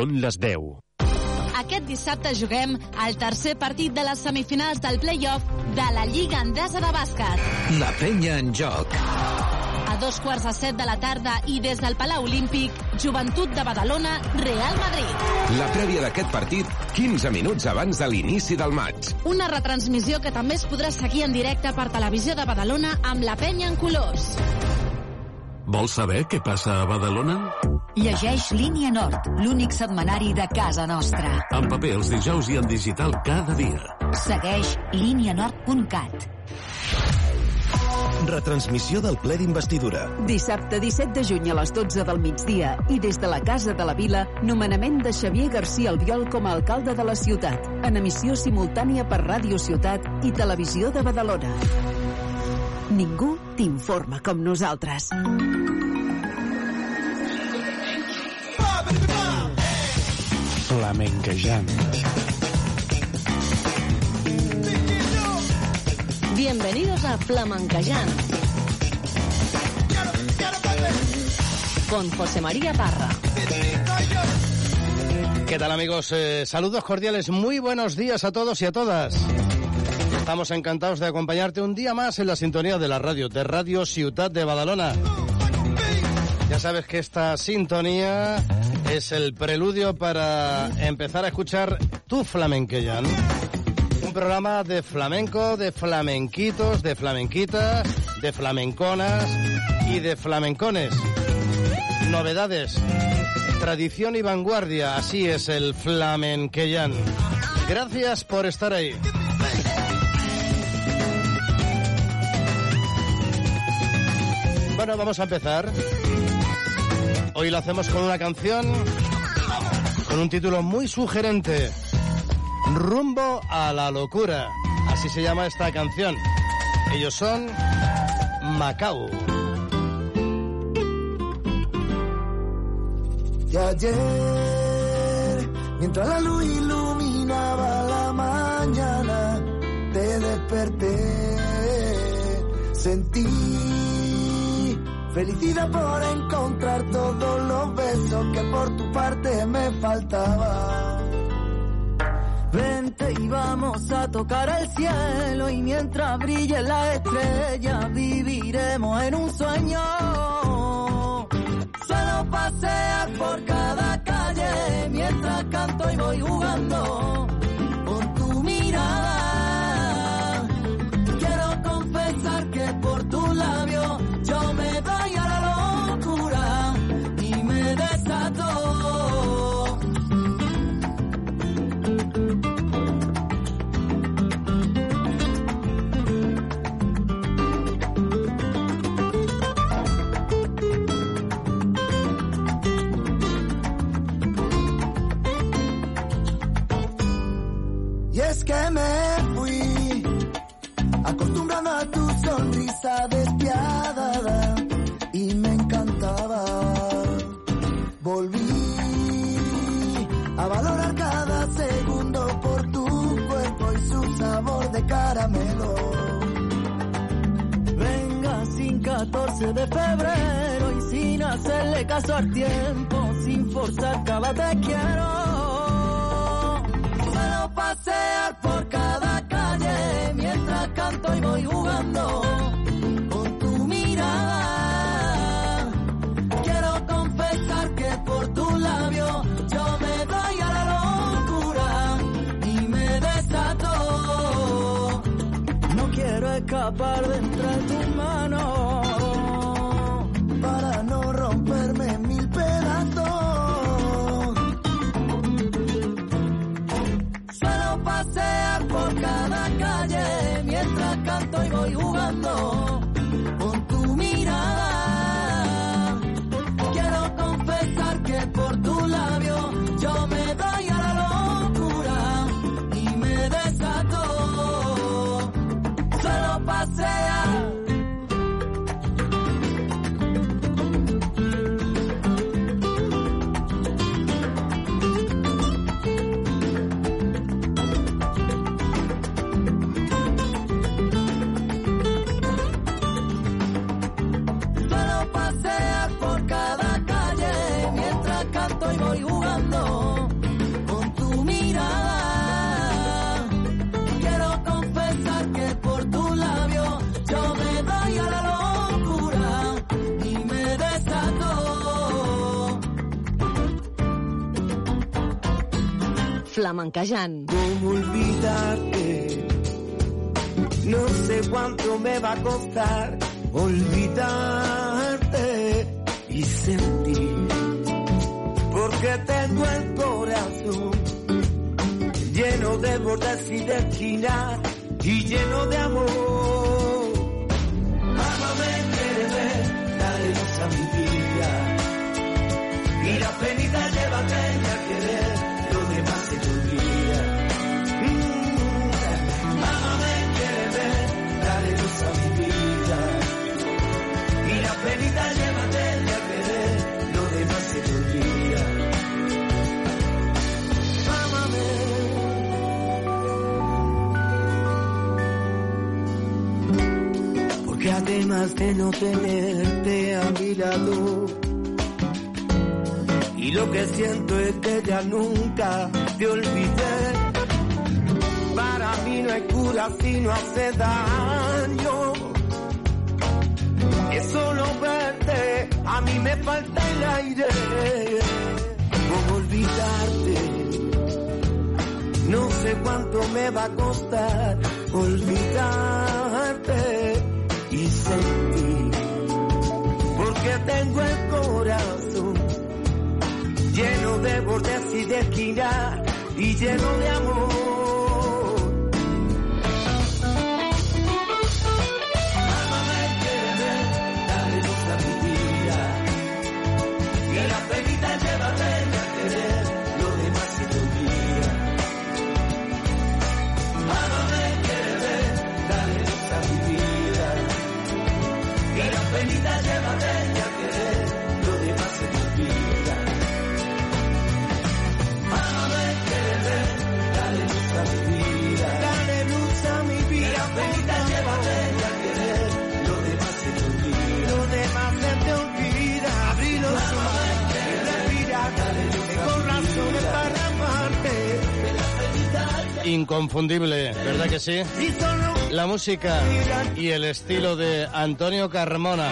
Són les 10. Aquest dissabte juguem el tercer partit de les semifinals del play-off de la Lliga Endesa de Bàsquet. La penya en joc. A dos quarts de set de la tarda i des del Palau Olímpic, Joventut de Badalona, Real Madrid. La prèvia d'aquest partit, 15 minuts abans de l'inici del maig. Una retransmissió que també es podrà seguir en directe per Televisió de Badalona amb la penya en colors. Vols saber què passa a Badalona? Llegeix Línia Nord, l'únic setmanari de casa nostra. En paper els dijous i en digital cada dia. Segueix línianord.cat. Retransmissió del ple d'investidura. Dissabte 17 de juny a les 12 del migdia i des de la Casa de la Vila, nomenament de Xavier García Albiol com a alcalde de la ciutat, en emissió simultània per Ràdio Ciutat i Televisió de Badalona. Ningú t'informa com nosaltres. Flamenquejant. Bienvenidos a Flamencayán. Con José María Parra. ¿Qué tal amigos? Eh, saludos cordiales, muy buenos días a todos y a todas. Estamos encantados de acompañarte un día más en la sintonía de la radio, de Radio Ciudad de Badalona. Ya sabes que esta sintonía es el preludio para empezar a escuchar Tu Flamenqueyan. Un programa de flamenco, de flamenquitos, de flamenquitas, de flamenconas y de flamencones. Novedades, tradición y vanguardia, así es el flamenqueyan. Gracias por estar ahí. Bueno, vamos a empezar. Hoy lo hacemos con una canción con un título muy sugerente. Rumbo a la locura. Así se llama esta canción. Ellos son Macau. Y ayer, mientras la luz iluminaba la mañana, te desperté, sentí felicidad por encontrar todos los besos que por tu parte me faltaban. Vente y vamos a tocar el cielo y mientras brille la estrella viviremos en un sueño. Suelo pasear por cada calle mientras canto y voy jugando que me fui acostumbrando a tu sonrisa despiadada y me encantaba. Volví a valorar cada segundo por tu cuerpo y su sabor de caramelo. Venga sin 14 de febrero y sin hacerle caso al tiempo, sin forzar cada te quiero. Pasear por cada calle mientras canto y voy jugando Mancajan. ¿Cómo olvidarte? No sé cuánto me va a costar olvidarte y sentir. Porque tengo el corazón lleno de bordes y de esquinas y lleno de amor. Amame, quereme, dale luz a mi vida. Y la penita llévate a querer. ganas de no tenerte a mi lado. Y lo que siento es que ya nunca te olvidé. Para mí no hay cura si no hace daño. Es solo verte, a mí me falta el aire. ¿Cómo olvidarte? No sé cuánto me va a costar olvidarte porque tengo el corazón lleno de bordes y de esquinas y lleno de amor. inconfundible, ¿verdad que sí? La música y el estilo de Antonio Carmona.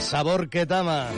Sabor que tama.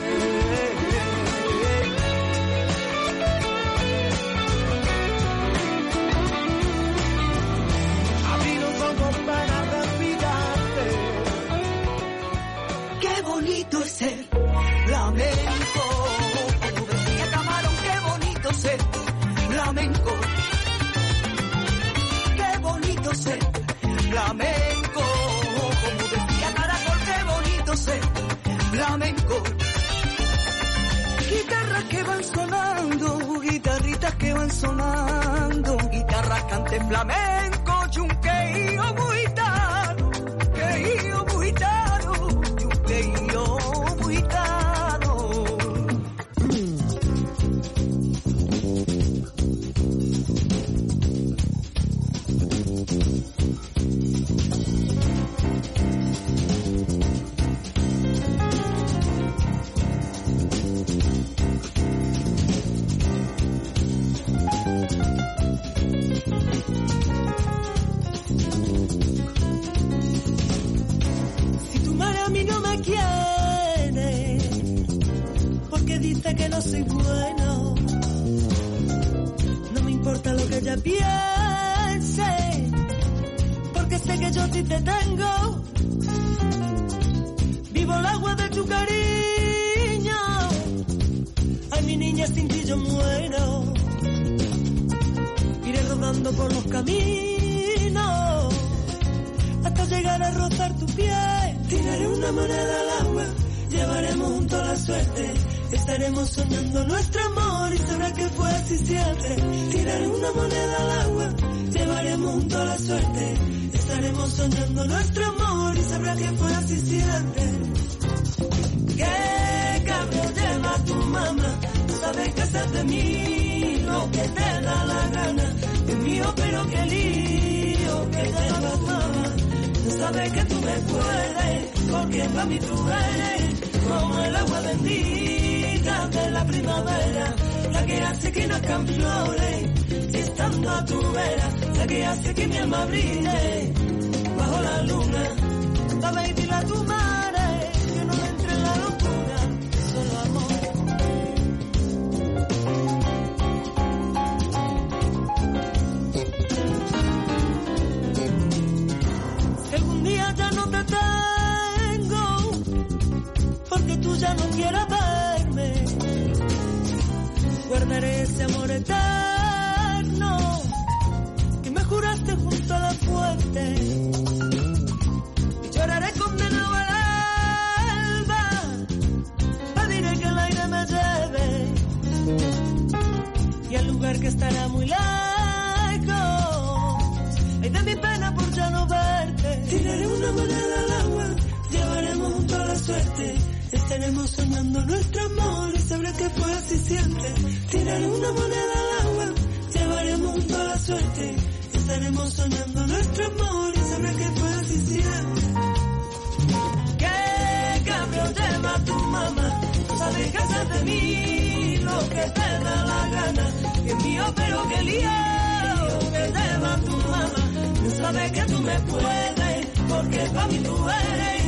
Soñando nuestro amor y sabré que fue así. ¿Qué cambio lleva tu mamá? Sabes que haces de mí lo que te da la gana. Que mío, pero que lío que lleva tu mamá. No sabes que tú me puedes, porque para mí tú eres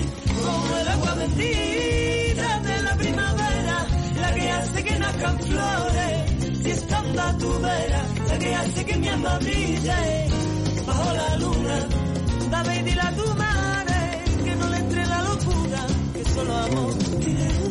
como el agua bendita de la primavera, la que hace que nazcan flores, si estando a tu vera, la que hace que mi alma brille bajo la luna. Dame y dile a tu madre que no le entre la locura, que solo amor. Tiraré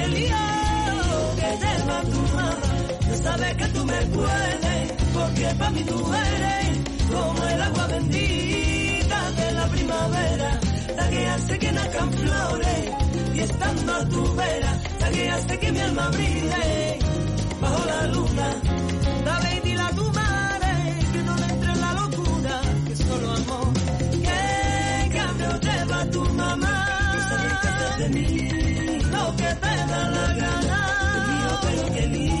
que lío que lleva tu mamá. No sabes que tú me puedes, porque para mí tú eres como el agua bendita de la primavera, la que hace que nazcan flores y estando a tu vera, la que hace que mi alma brille bajo la luna. Dale y dile tu madre que no le entre en la locura, que solo amor. ¿Qué cambio lleva tu mamá? Que te da la gana. Mío, pero que lío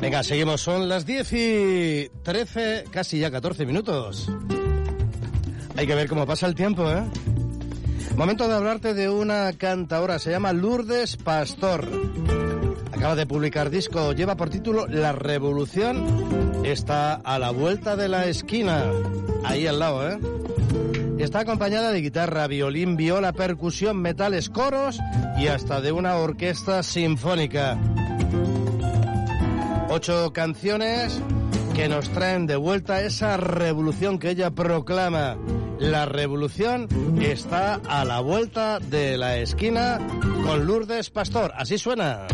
Venga, seguimos. Son las 10 y 13, casi ya 14 minutos. Hay que ver cómo pasa el tiempo, ¿eh? Momento de hablarte de una cantadora, se llama Lourdes Pastor. Acaba de publicar disco, lleva por título La Revolución. Está a la vuelta de la esquina, ahí al lado, ¿eh? Está acompañada de guitarra, violín, viola, percusión, metales, coros y hasta de una orquesta sinfónica. Ocho canciones que nos traen de vuelta esa revolución que ella proclama. La revolución está a la vuelta de la esquina con Lourdes Pastor. Así suena.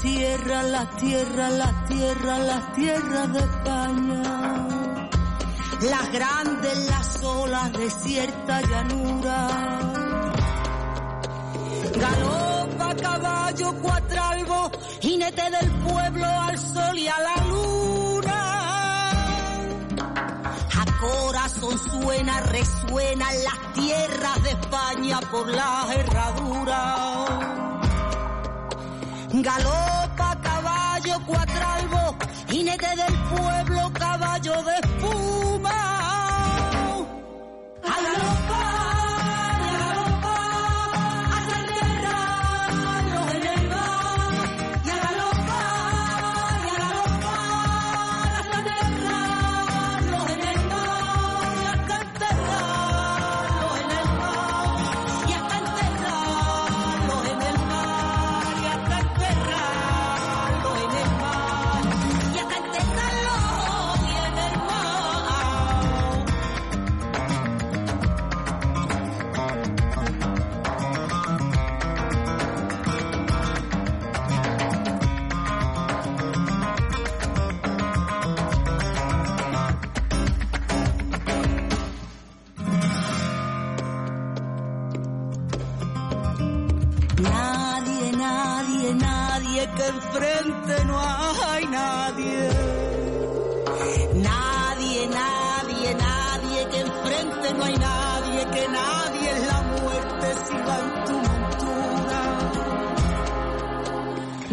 tierras, las tierras, las tierras, las tierras de España. Las grandes, las olas, desierta llanura. Galopa, caballo, cuatralbo, jinete del pueblo al sol y a la luna. A corazón suena, resuenan las tierras de España por las herraduras galopa caballo cuatralbo, jinete del pueblo, caballo de fuego.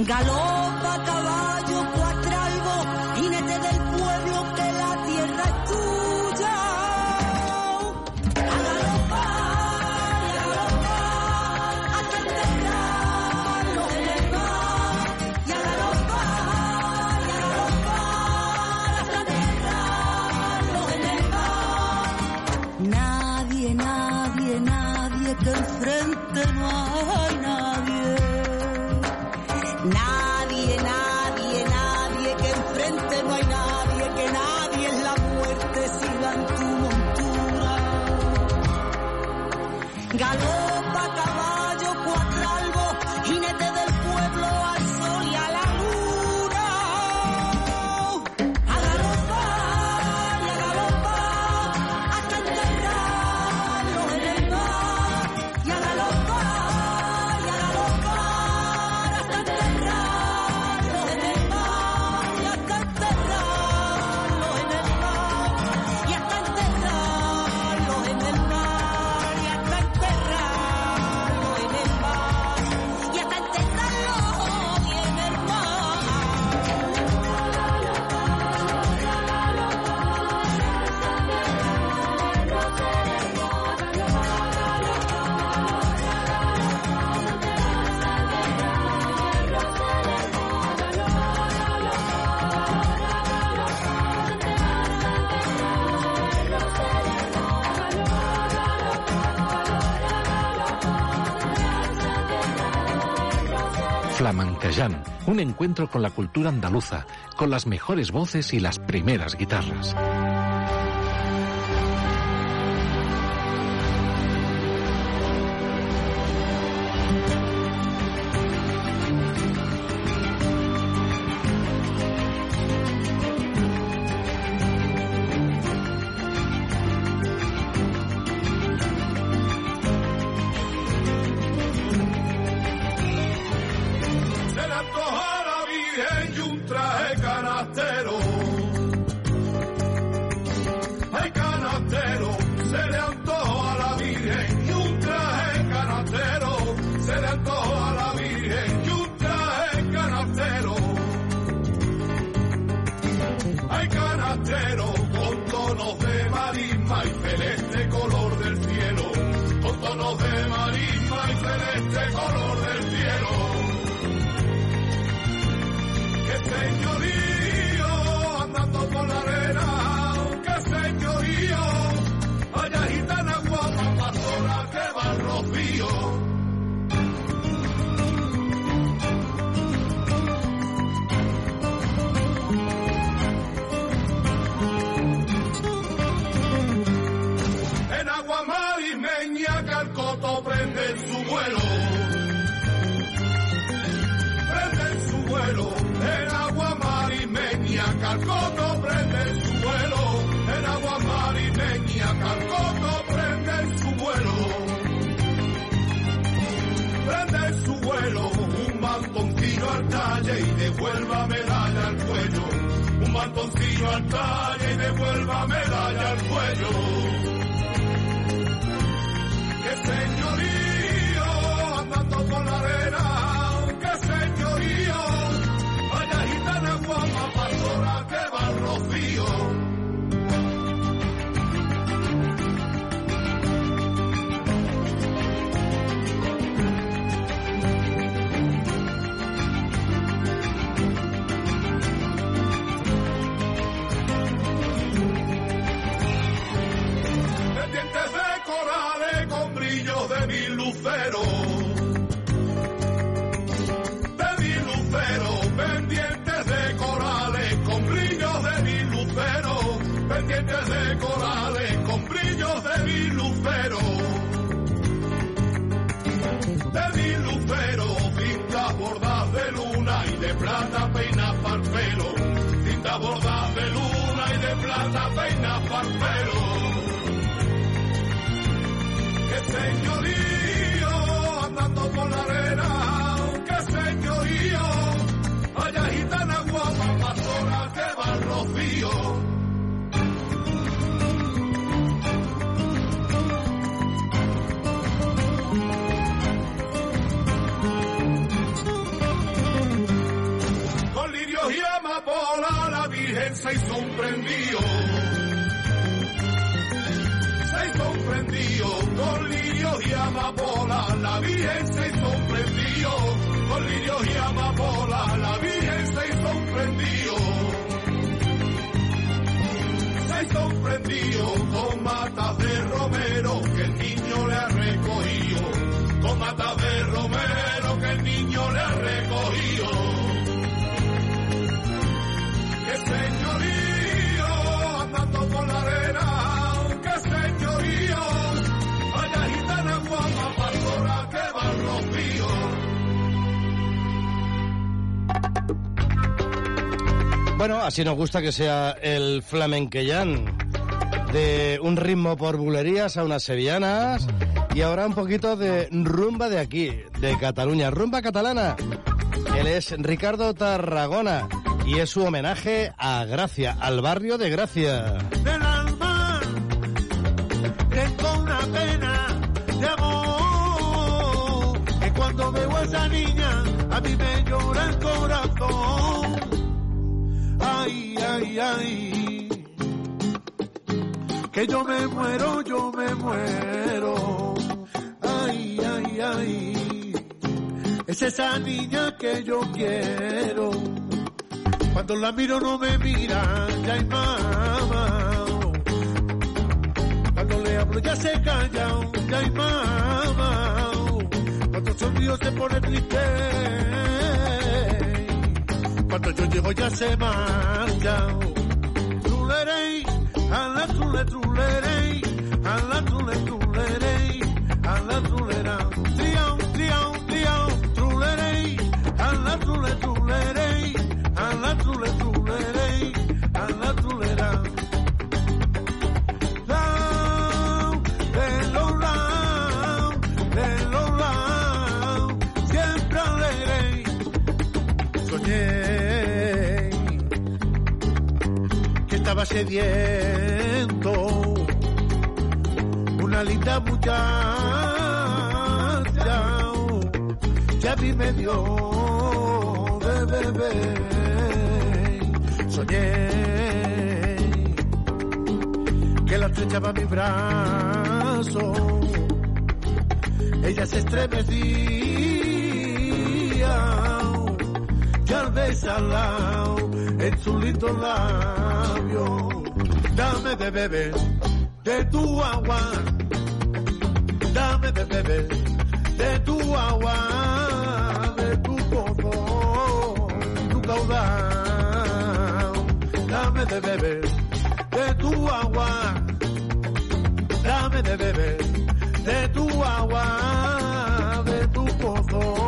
galopa caballo. Cancayán, un encuentro con la cultura andaluza, con las mejores voces y las primeras guitarras. Bueno, así nos gusta que sea el flamenquellán. De un ritmo por bulerías a unas sevillanas. Y ahora un poquito de rumba de aquí, de Cataluña. Rumba catalana. Él es Ricardo Tarragona. Y es su homenaje a Gracia, al barrio de Gracia. una pena de amor ay ay ay que yo me muero yo me muero ay ay ay es esa niña que yo quiero cuando la miro no me mira, ya hay mamá. Cuando le hablo ya se calla, ya hay mamá. Cuando sonrío se pone triste. Cuando yo llego ya se marcha. Trulerey, a la trule, trulerey, a la trule, trulerey, a la trulera. Triao, triao, triao, trulerey, a la trule, trulerey, sediento, una linda muchacha, ya mí me dio de beber. Soñé que la estrechaba mi brazo, ella se estremecía y al besarla en su lindo labio, dame de beber de tu agua, dame de beber de tu agua, de tu pozo, tu caudal, dame de beber de tu agua, dame de beber de tu agua, de tu pozo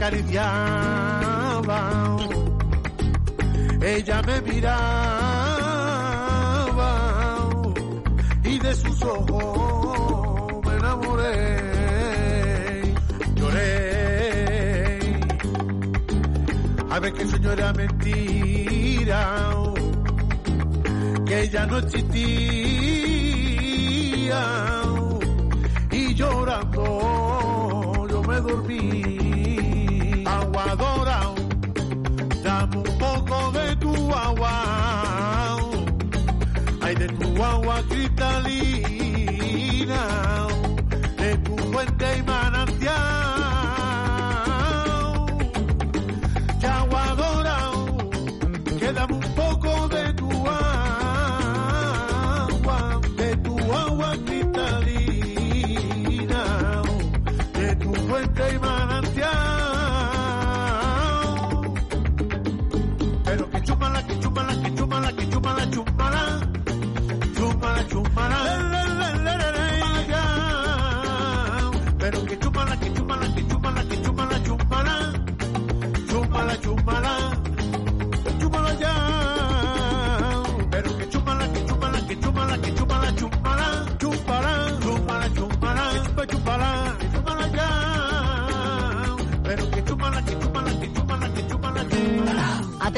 acariciaba, ella me miraba y de sus ojos me enamoré, lloré. A ver que era mentira, que ella no existía y llorando yo me dormí. Aguadora, dame un poco de tu agua. Ay, de tu agua cristalina,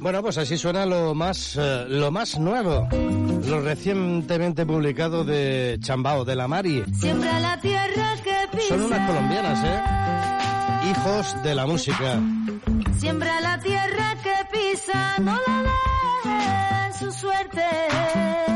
Bueno, pues así suena lo más, eh, lo más nuevo, lo recientemente publicado de Chambao, de la Mari. Siembra la tierra que pisa. Son unas colombianas, ¿eh? Hijos de la música. Siembra la tierra que pisa, no la deje en su suerte.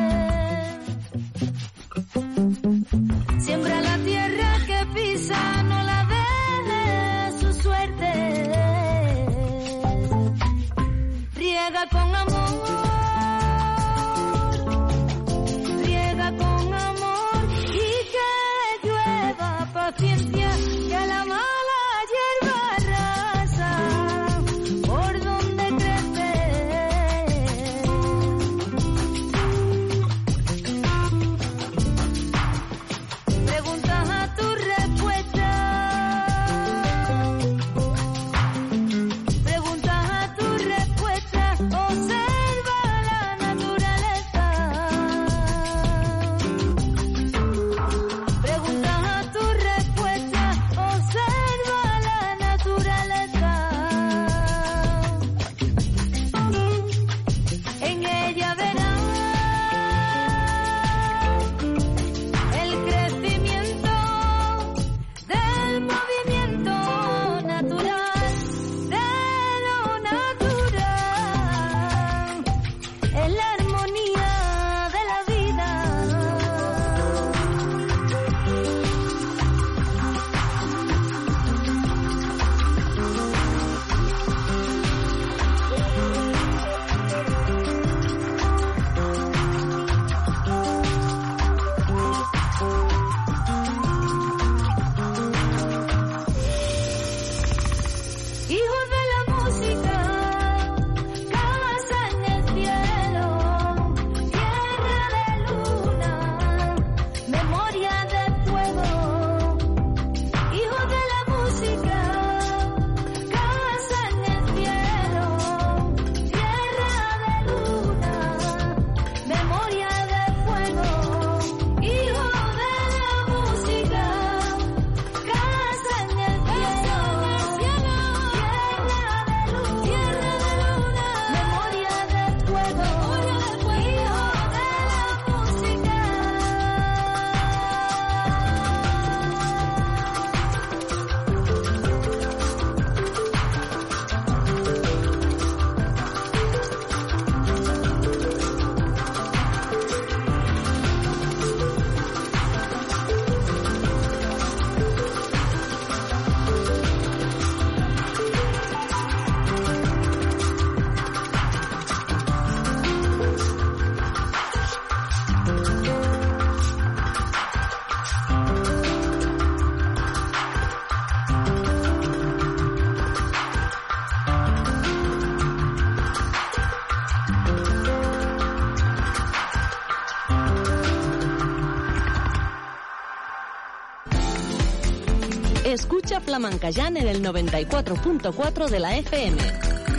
Flamencayán en el 94.4 de la FM,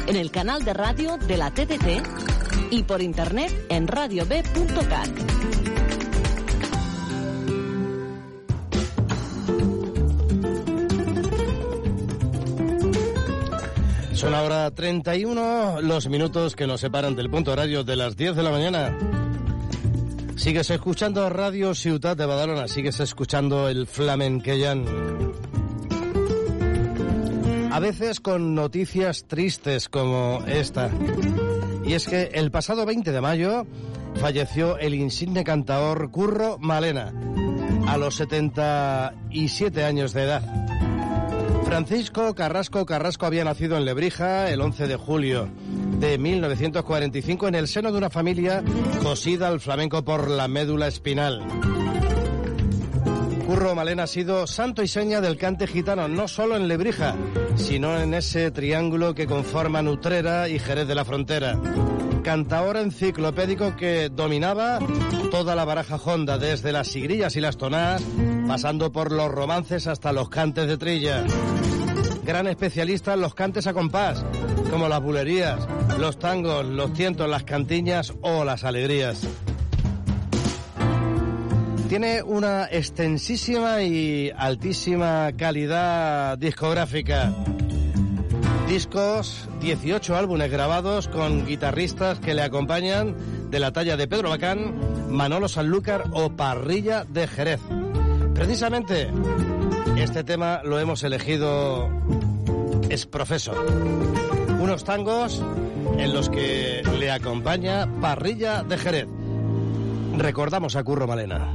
en el canal de radio de la TTT y por internet en radiob.cat. Son ahora 31 los minutos que nos separan del punto horario de las 10 de la mañana. Sigues escuchando Radio Ciutat de Badalona, sigues escuchando el Flamenquellán. A veces con noticias tristes como esta. Y es que el pasado 20 de mayo falleció el insigne cantaor Curro Malena, a los 77 años de edad. Francisco Carrasco Carrasco había nacido en Lebrija el 11 de julio de 1945 en el seno de una familia cosida al flamenco por la médula espinal. Curro Malena ha sido santo y seña del cante gitano, no solo en Lebrija, sino en ese triángulo que conforma Nutrera y Jerez de la Frontera. Cantaor enciclopédico que dominaba toda la baraja honda, desde las sigrillas y las tonadas, pasando por los romances hasta los cantes de trilla. Gran especialista en los cantes a compás, como las bulerías, los tangos, los tientos, las cantiñas o las alegrías. Tiene una extensísima y altísima calidad discográfica. Discos, 18 álbumes grabados con guitarristas que le acompañan de la talla de Pedro Bacán, Manolo Sanlúcar o Parrilla de Jerez. Precisamente este tema lo hemos elegido es profesor. Unos tangos en los que le acompaña Parrilla de Jerez. Recordamos a Curro Malena.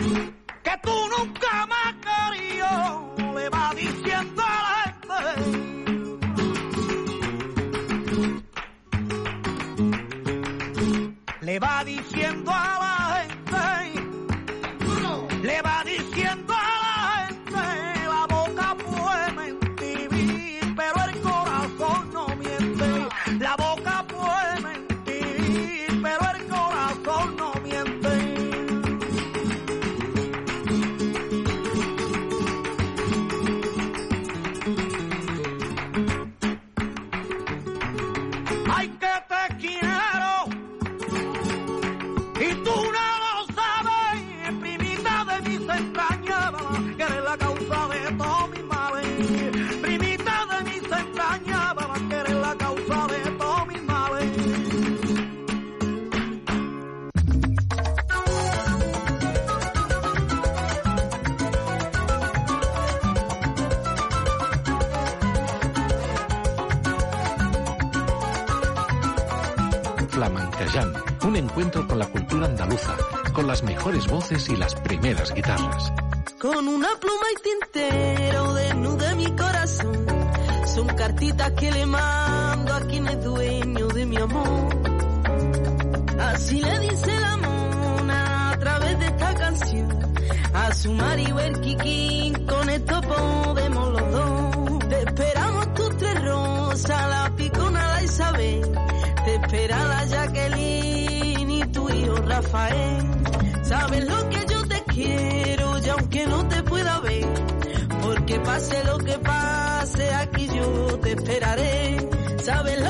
que tú nunca me has le va diciendo a la gente. Le va diciendo a la gente. encuentro con la cultura andaluza, con las mejores voces y las primeras guitarras. Con una pluma y tintero desnuda mi corazón. Son cartitas que le mando a quien es dueño de mi amor. Así le dice la mona a través de esta canción. A su marido el Kikín con esto de Rafael. Sabes lo que yo te quiero y aunque no te pueda ver, porque pase lo que pase, aquí yo te esperaré. Sabes lo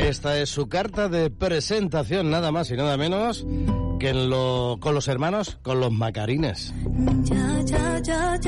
Esta es su carta de presentación, nada más y nada menos que con los hermanos, con los macarines. Ya, ya, ya,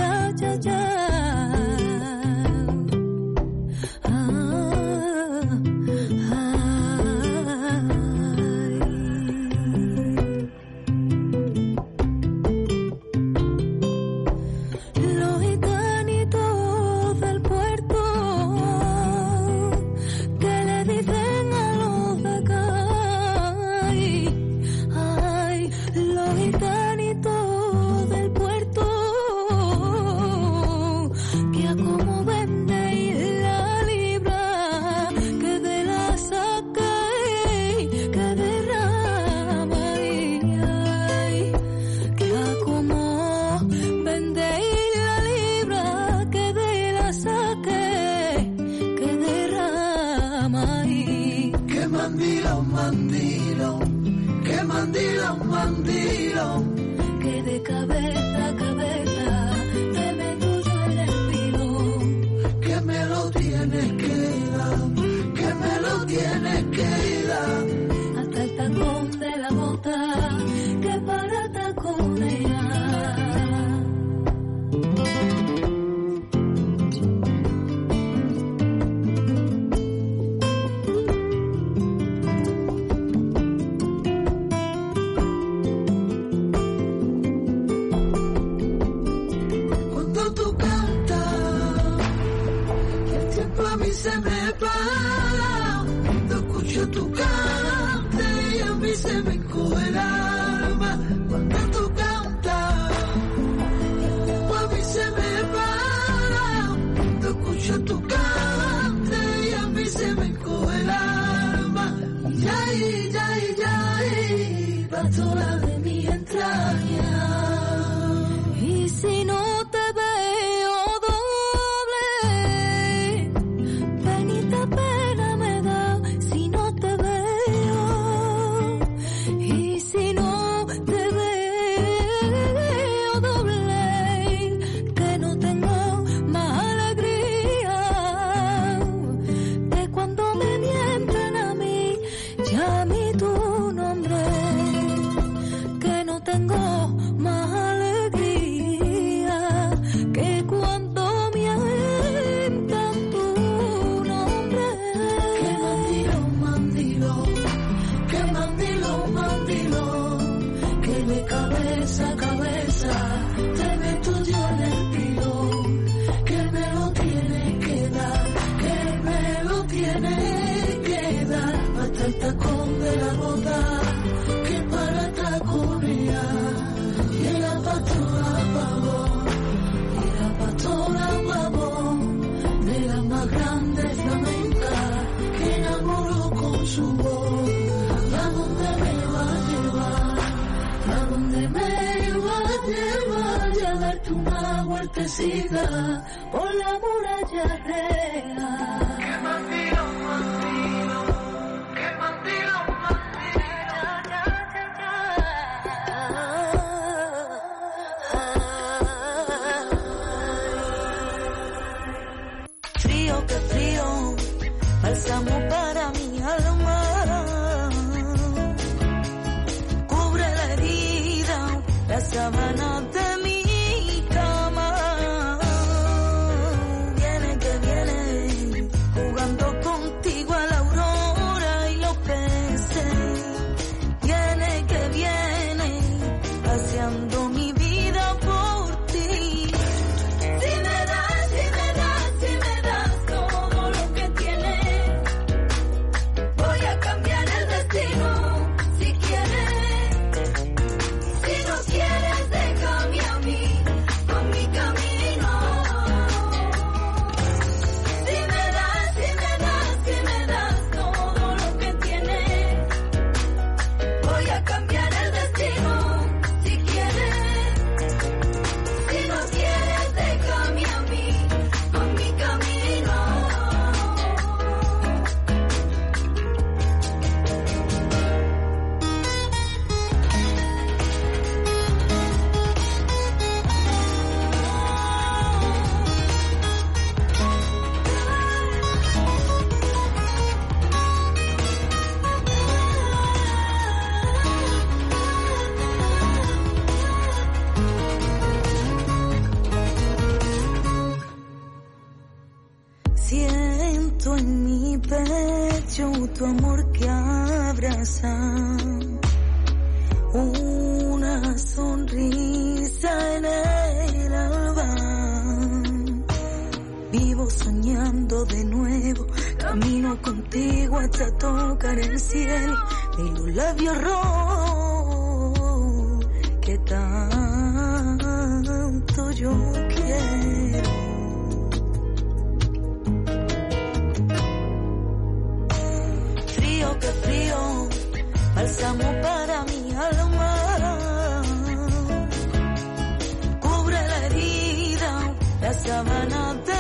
Sabana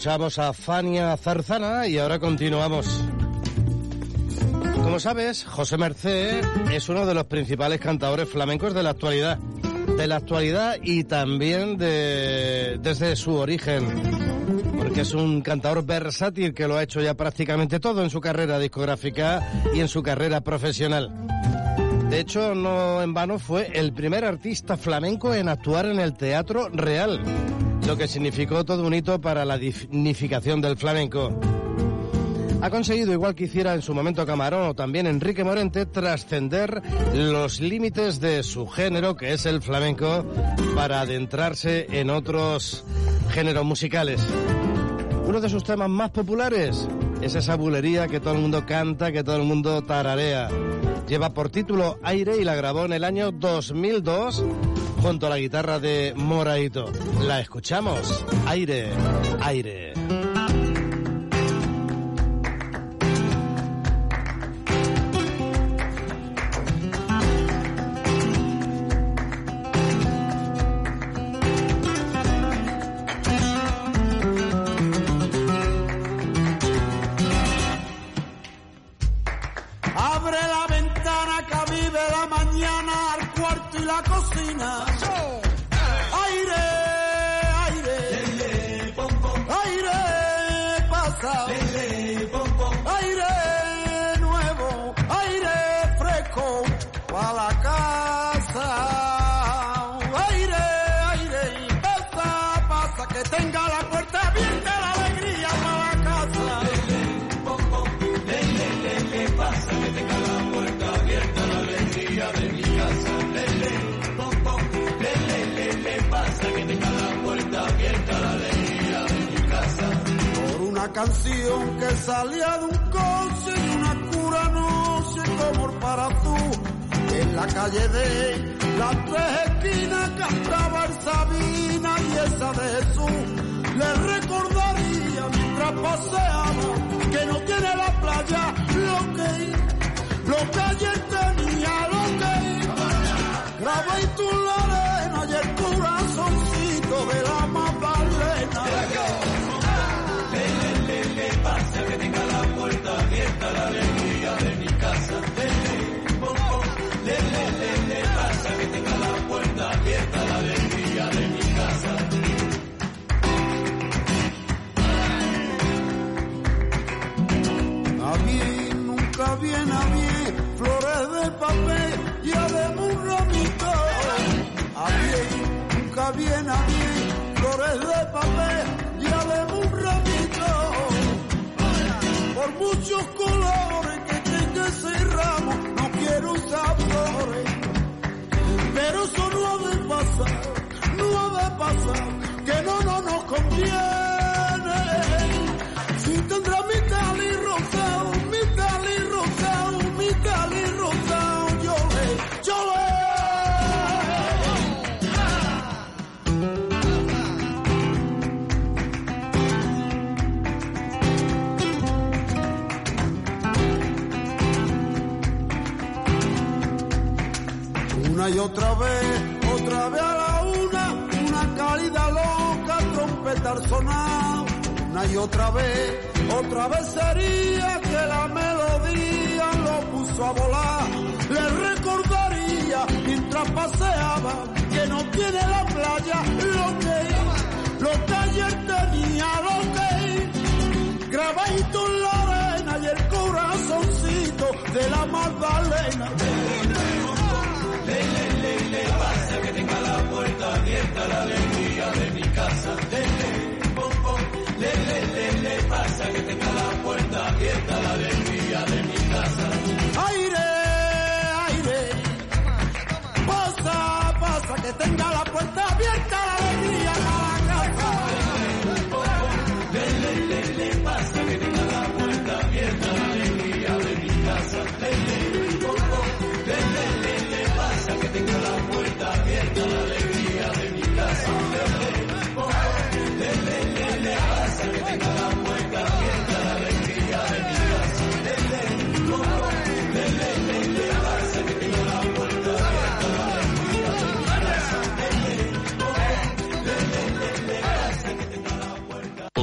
Bueno, escuchamos a Fania Zarzana y ahora continuamos. Como sabes, José Mercé es uno de los principales cantadores flamencos de la actualidad. De la actualidad y también de, desde su origen. Porque es un cantador versátil que lo ha hecho ya prácticamente todo en su carrera discográfica y en su carrera profesional. De hecho, no en vano fue el primer artista flamenco en actuar en el Teatro Real, lo que significó todo un hito para la dignificación del flamenco. Ha conseguido, igual que hiciera en su momento Camarón o también Enrique Morente, trascender los límites de su género, que es el flamenco, para adentrarse en otros géneros musicales. Uno de sus temas más populares es esa bulería que todo el mundo canta, que todo el mundo tararea. Lleva por título Aire y la grabó en el año 2002 junto a la guitarra de Moraito. La escuchamos. Aire, aire. Canción que salía de un coche y una cura noche como para tú. En la calle de las tres esquinas cantaba el Sabina y esa de Jesús. Le recordaría mientras paseaba que no tiene la playa lo que lo que ayer tenía lo que grabé y tú la arena y a mí flores de papel y además un ramito. A mí nunca viene a mí flores de papel y además un ramito. Por muchos colores que tenga ese ramo, no quiero usar flores. Pero eso no ha de pasar, no ha de pasar, que no, no nos conviene. Otra vez, otra vez a la una, una cálida loca, trompeta al sonar, una y otra vez, otra vez sería que la melodía lo puso a volar, le recordaría mientras paseaba que no tiene la playa lo que, lo que ayer tenía, lo que, grabadito en la arena y el corazoncito de la Magdalena. La alegría de mi casa. Le, le, pom, pom. Le, le, le, le pasa que tenga la puerta abierta la alegría de mi casa. Aire, aire, pasa, pasa, que tenga la puerta abierta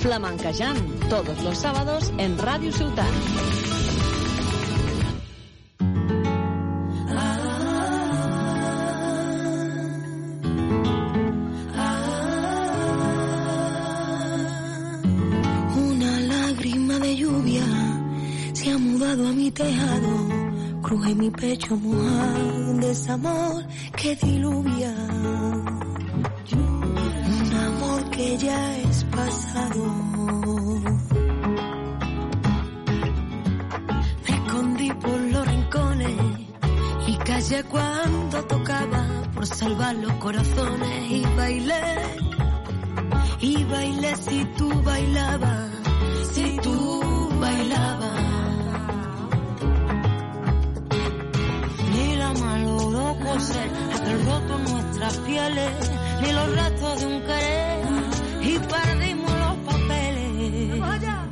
Flamencayán, todos los sábados en Radio Ciutat. Una lágrima de lluvia se ha mudado a mi tejado, cruje mi pecho mojado, un desamor que diluvia. Un amor que ya es pasado. Me escondí por los rincones y callé cuando tocaba por salvar los corazones y bailé y bailé si tú bailabas, si tú bailabas. Coser aquel roto nuestras pieles, ni los restos de un querer, y perdimos los papeles.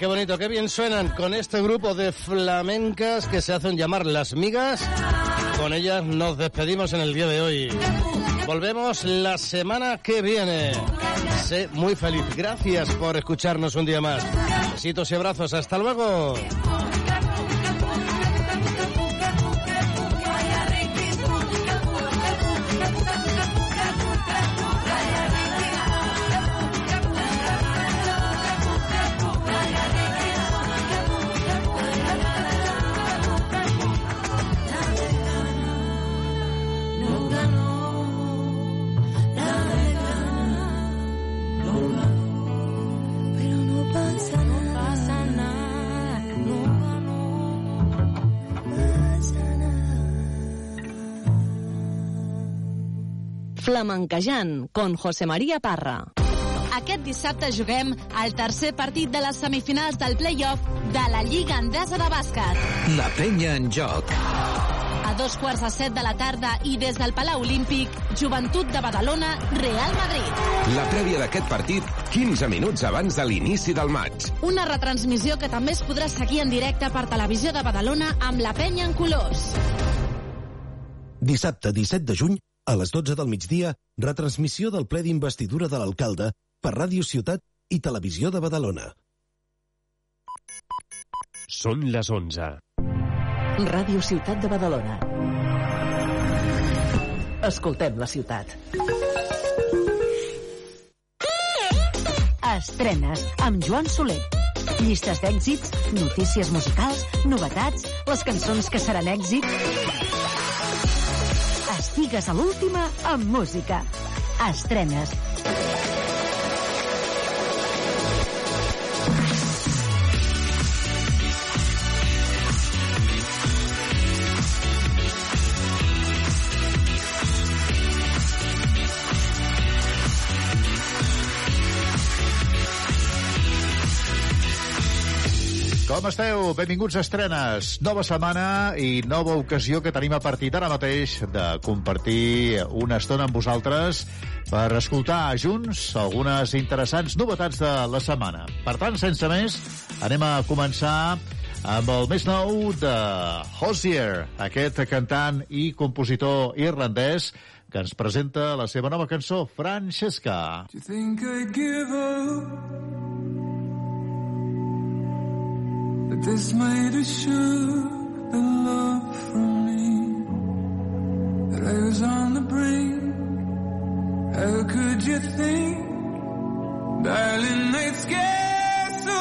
Qué bonito, qué bien suenan con este grupo de flamencas que se hacen llamar las migas. Con ellas nos despedimos en el día de hoy. Volvemos la semana que viene. Sé muy feliz. Gracias por escucharnos un día más. Besitos y abrazos. Hasta luego. Flamenquejant, con José María Parra. Aquest dissabte juguem el tercer partit de les semifinals del play-off de la Lliga Endesa de Bàsquet. La penya en joc. A dos quarts de set de la tarda i des del Palau Olímpic, Joventut de Badalona, Real Madrid. La prèvia d'aquest partit, 15 minuts abans de l'inici del maig. Una retransmissió que també es podrà seguir en directe per Televisió de Badalona amb la penya en colors. Dissabte 17 de juny, a les 12 del migdia, retransmissió del ple d'investidura de l'alcalde per Ràdio Ciutat i Televisió de Badalona. Són les 11. Ràdio Ciutat de Badalona. Escoltem la ciutat. Estrenes amb Joan Soler. Llistes d'èxits, notícies musicals, novetats, les cançons que seran èxit. Estigues a l'última amb música. Estrenes. Com esteu? Benvinguts a Estrenes. Nova setmana i nova ocasió que tenim a partir d'ara mateix de compartir una estona amb vosaltres per escoltar junts algunes interessants novetats de la setmana. Per tant, sense més, anem a començar amb el més nou de Hozier, aquest cantant i compositor irlandès que ens presenta la seva nova cançó, Francesca. Do you think I'd give up? But this might assure the love from me that I was on the brink. How could you think, darling, I'd scare so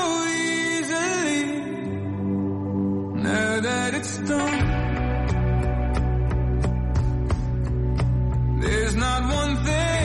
easily? Now that it's done, there's not one thing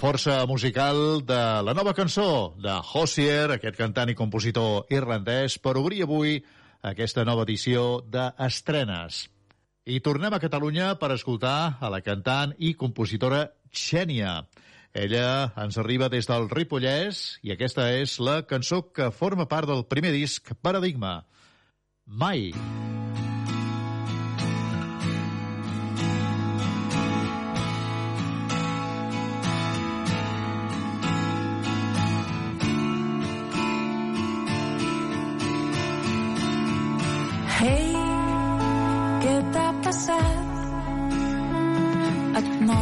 força musical de la nova cançó de Hossier, aquest cantant i compositor irlandès, per obrir avui aquesta nova edició d'Estrenes. I tornem a Catalunya per escoltar a la cantant i compositora Xènia. Ella ens arriba des del Ripollès i aquesta és la cançó que forma part del primer disc Paradigma. Mai. Hey,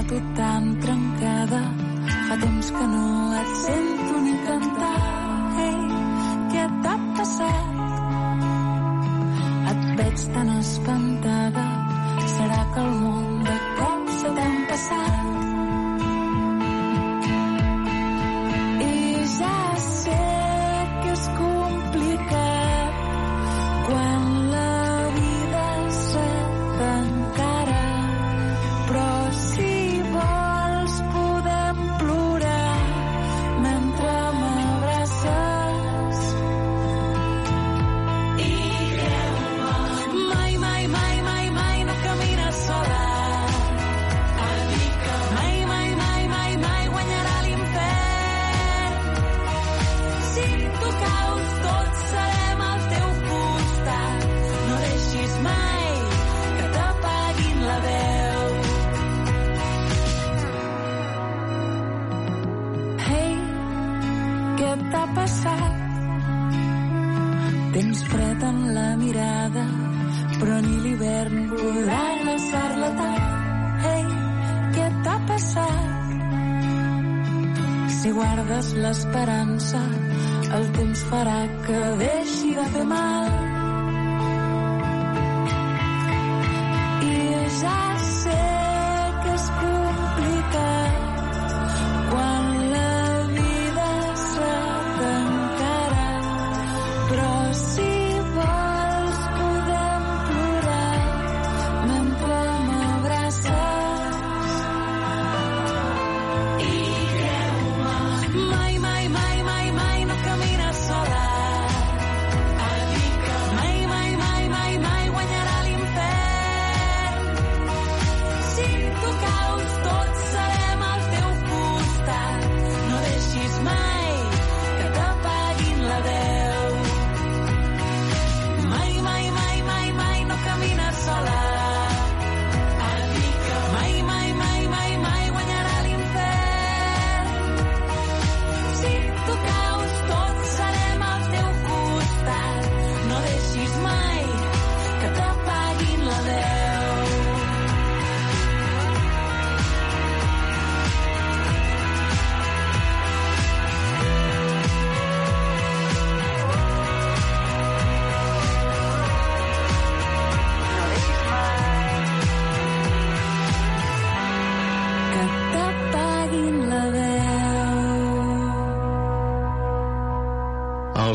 Et noto tan trencada. Fa temps que no et sento ni cantar. Hey, què t'ha passat? Et veig tan espantada. Serà que el món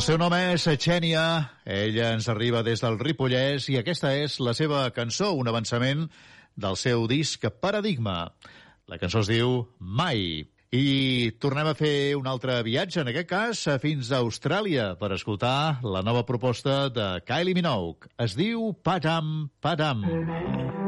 seu nom és Xènia, ella ens arriba des del Ripollès i aquesta és la seva cançó, un avançament del seu disc Paradigma. La cançó es diu Mai. I tornem a fer un altre viatge, en aquest cas fins a Austràlia, per escoltar la nova proposta de Kylie Minogue. Es diu Padam Padam. You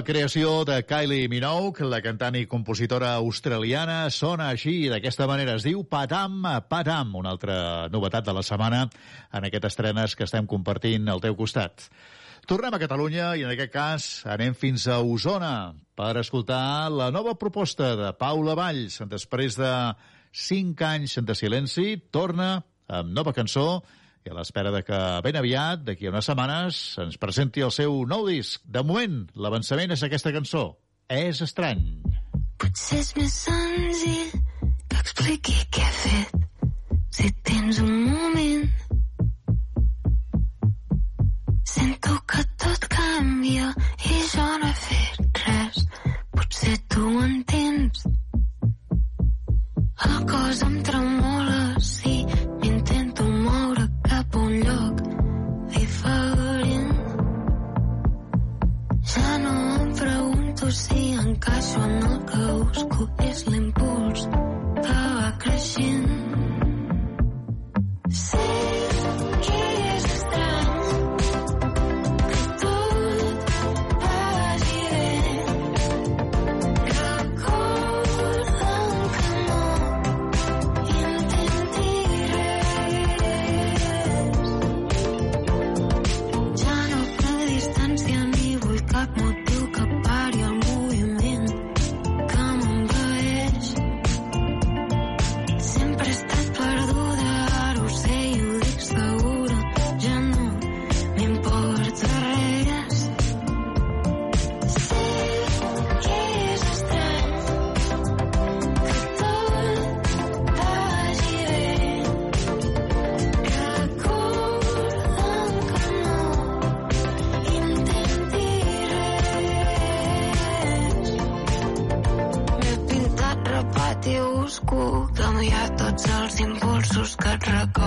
La creació de Kylie Minogue, la cantant i compositora australiana, sona així, d'aquesta manera. Es diu Patam Patam, una altra novetat de la setmana en aquestes estrenes que estem compartint al teu costat. Tornem a Catalunya i en aquest cas anem fins a Osona per escoltar la nova proposta de Paula Valls. Després de cinc anys de silenci, torna amb nova cançó i a l'espera de que ben aviat, d'aquí a unes setmanes, ens presenti el seu nou disc. De moment, l'avançament és aquesta cançó. És estrany. Potser és més senzill que expliqui què he fet. Si tens un moment Sento que tot canvia i jo no he fet res. Potser tu ho entens. El cos em tremola si a un lloc diferent. Ja no em pregunto si encaixo en el que busco. És l'impuls tots els impulsos que et recorden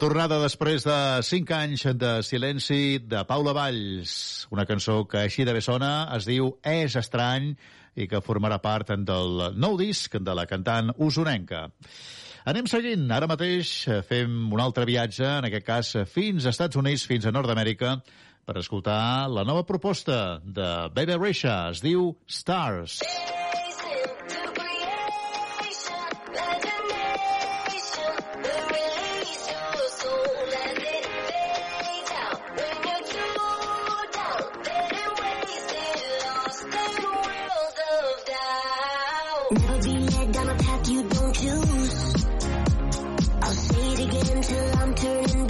tornada després de 5 anys de silenci de Paula Valls, una cançó que així de bé sona, es diu És estrany i que formarà part del nou disc de la cantant usonenca. Anem seguint. Ara mateix fem un altre viatge, en aquest cas fins als Estats Units, fins a Nord-Amèrica, per escoltar la nova proposta de Baby Risha. Es diu Stars. Never until I'm turning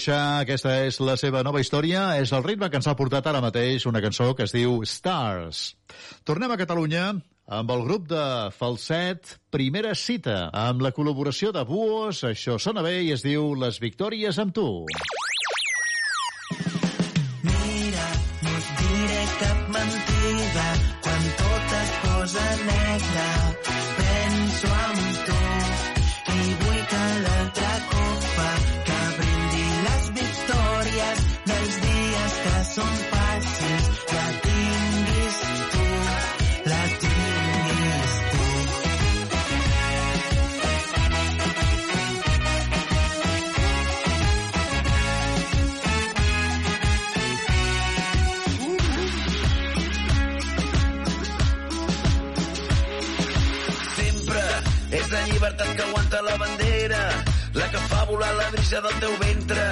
Rexha, aquesta és la seva nova història, és el ritme que ens ha portat ara mateix una cançó que es diu Stars. Tornem a Catalunya amb el grup de Falset Primera Cita, amb la col·laboració de Buos, això sona bé i es diu Les Victòries amb tu. La bandera la que fa volar la brisa del teu ventre.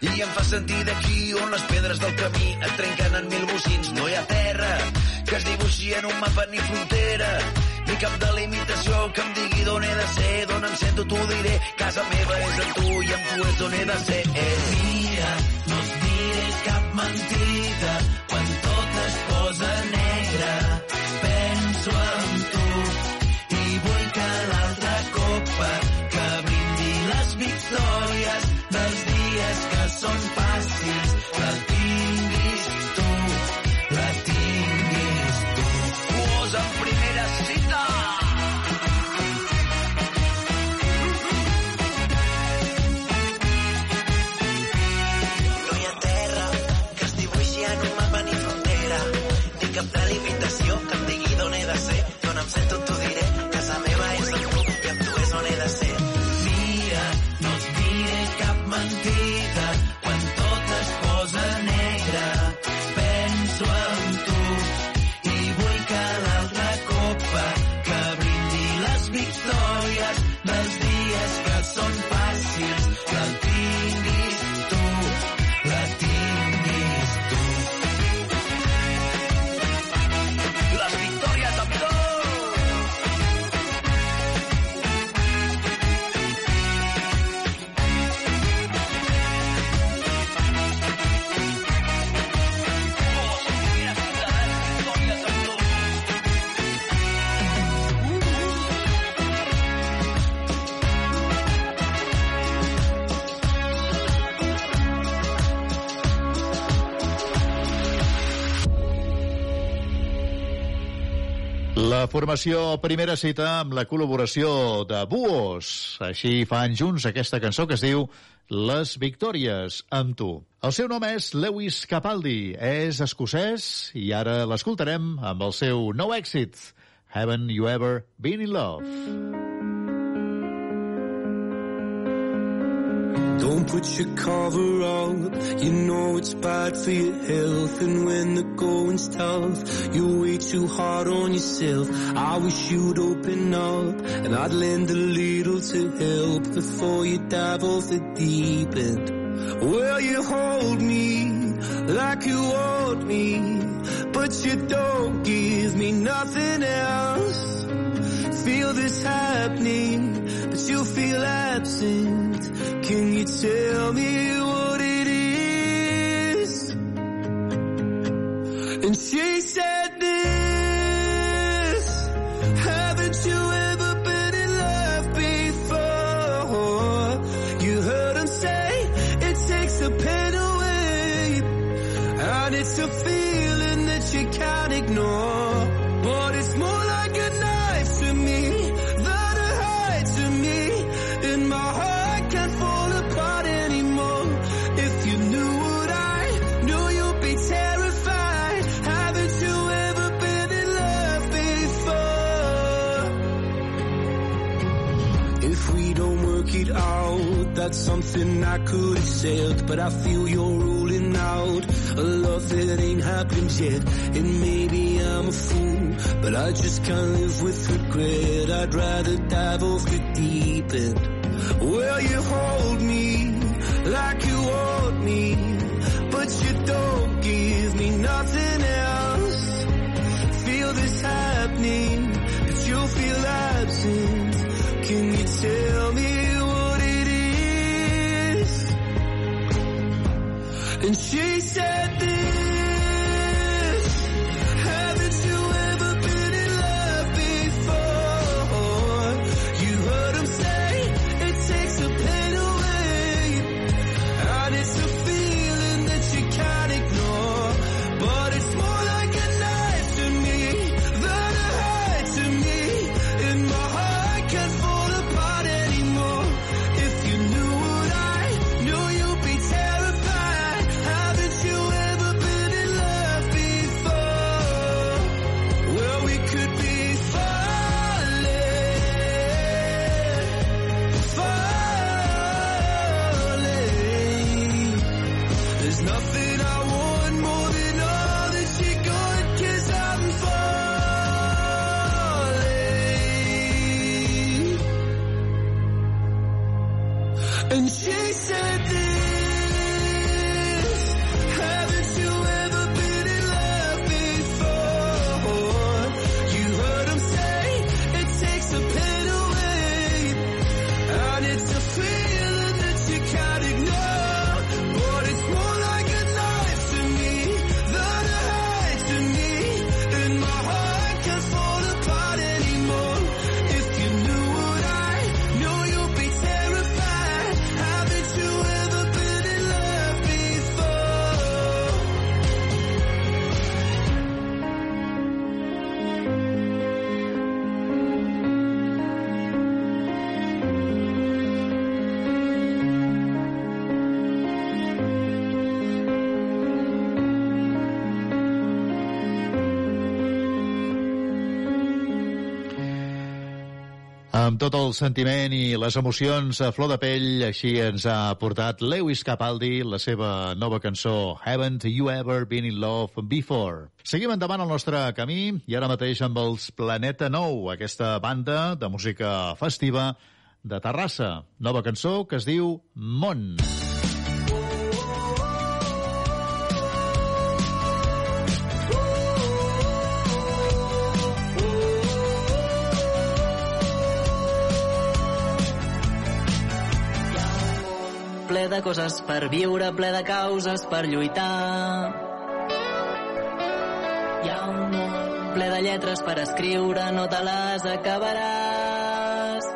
I em fa sentir d'aquí on les pedres del camí et trenquen en mil bocins. No hi ha terra que es dibuixi en un mapa ni frontera ni cap delimitació que em digui d'on he de ser d'on em sento t'ho diré. Casa meva és en tu i amb tu és on he de ser. Eh. Mira, no et diré cap mentida formació Primera Cita amb la col·laboració de Buos. Així fan junts aquesta cançó que es diu Les Victòries amb tu. El seu nom és Lewis Capaldi, és escocès i ara l'escoltarem amb el seu nou èxit, Haven't You Ever Been in Love? Don't put your cover up, you know it's bad for your health. And when the going's tough, you're way too hard on yourself. I wish you'd open up, and I'd lend a little to help before you dive off the deep end. Well, you hold me like you want me, but you don't give me nothing else. Feel this happening, but you feel absent. Can you tell me what it is? And she said something I could accept. But I feel you're ruling out a love that ain't happened yet. And maybe I'm a fool, but I just can't live with regret. I'd rather dive off the deep end. Well, you hold me like you want me, but you don't give me nothing else. Feel this happening, but you feel absent. Can you tell me And she said Amb tot el sentiment i les emocions a flor de pell, així ens ha portat Lewis Capaldi, la seva nova cançó Haven't You Ever Been in Love Before. Seguim endavant el nostre camí i ara mateix amb els Planeta Nou, aquesta banda de música festiva de Terrassa. Nova cançó que es diu Mont. De coses per viure, ple de causes per lluitar. Hi ha un món ple de lletres per escriure, no te les acabaràs.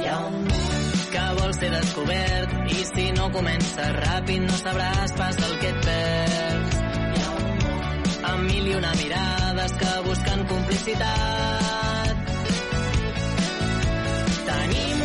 Hi ha un món que vol ser descobert i si no comences ràpid no sabràs pas el que et perds. Hi ha un món amb mil i una mirades que busquen complicitat. Tenim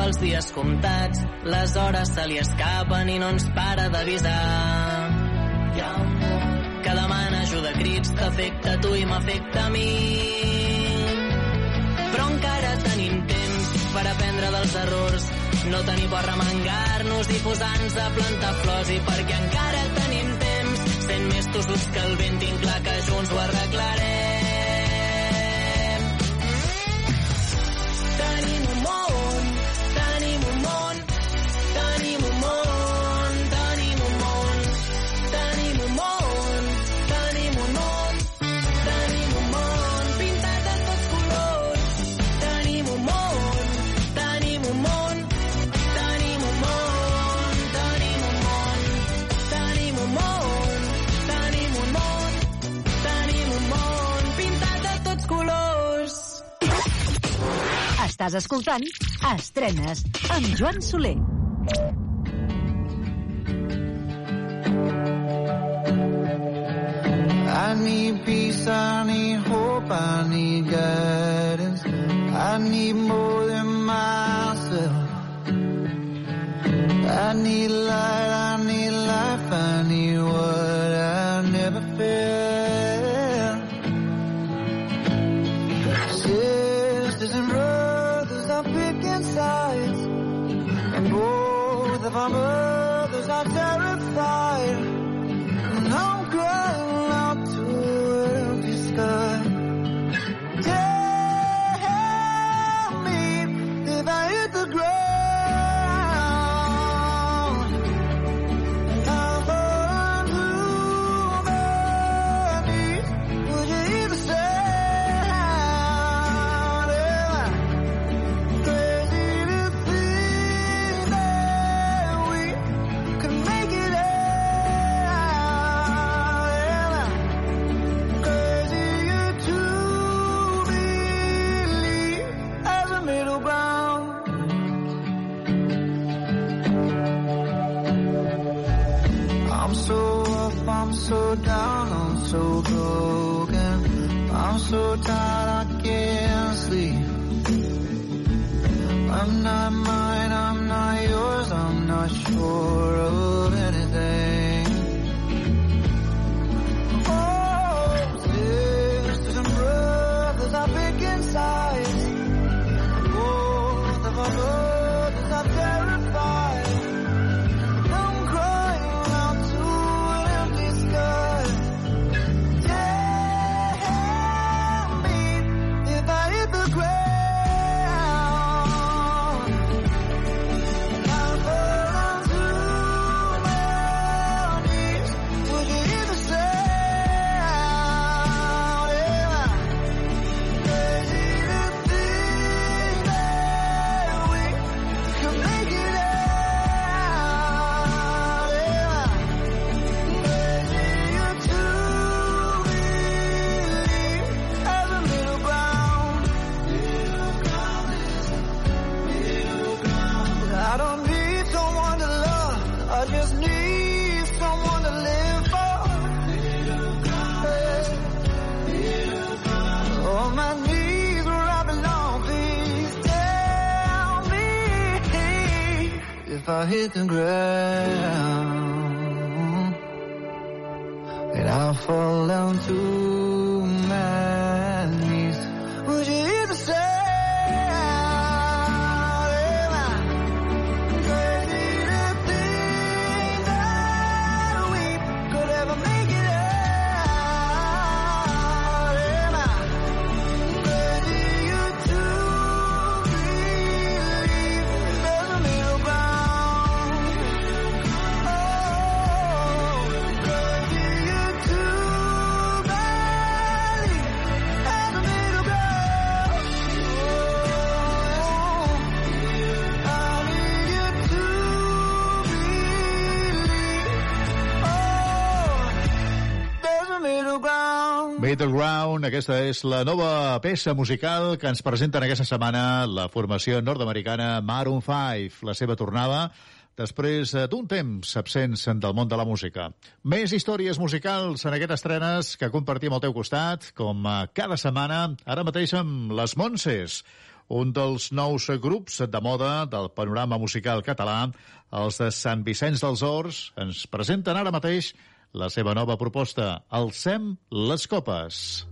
Els dies comptats, les hores se li escapen i no ens para d'avisar. Hi ha un món que demana ajuda a crits, t'afecta tu i m'afecta a mi. Però encara tenim temps per aprendre dels errors, no tenir por a remengar-nos i posar-nos a plantar flors i perquè encara tenim temps, sent més tossuts que el vent, tinc clar que junts ho arreglarem. Estàs escoltant Estrenes amb Joan Soler. I need peace, I need hope, I need guidance. I need more than myself. I need light, I need life, I need goodbye. if I hit the ground, and I'll fall down too. Battleground. Aquesta és la nova peça musical que ens presenten aquesta setmana la formació nord-americana Maroon 5, la seva tornada després eh, d'un temps absents del món de la música. Més històries musicals en aquestes estrenes que compartim al teu costat, com eh, cada setmana, ara mateix amb Les Monses, un dels nous grups de moda del panorama musical català, els de Sant Vicenç dels Horts, ens presenten ara mateix la seva nova proposta, Alcem les copes.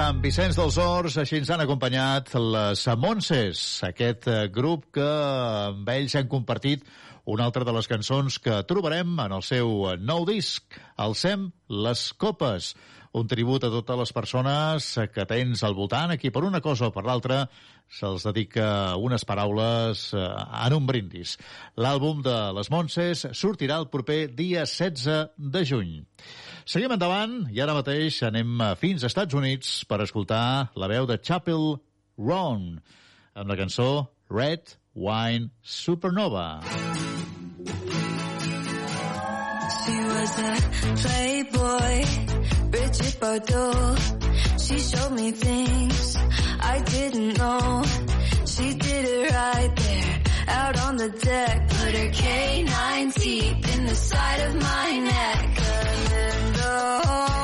Sant Vicenç dels Horts, així ens han acompanyat les Monses, aquest eh, grup que amb ells han compartit una altra de les cançons que trobarem en el seu nou disc, Alcem les Copes, un tribut a totes les persones que tens al voltant, aquí per una cosa o per l'altra se'ls dedica unes paraules eh, en un brindis. L'àlbum de les Monses sortirà el proper dia 16 de juny. Seguim endavant i ara mateix anem fins als Estats Units per escoltar la veu de Chapel Roan amb la cançó Red Wine Supernova. She was a playboy, Bridget Bardot. She showed me things I didn't know. She did it right there, out on the deck. Put her canine teeth in the side of my neck. Oh.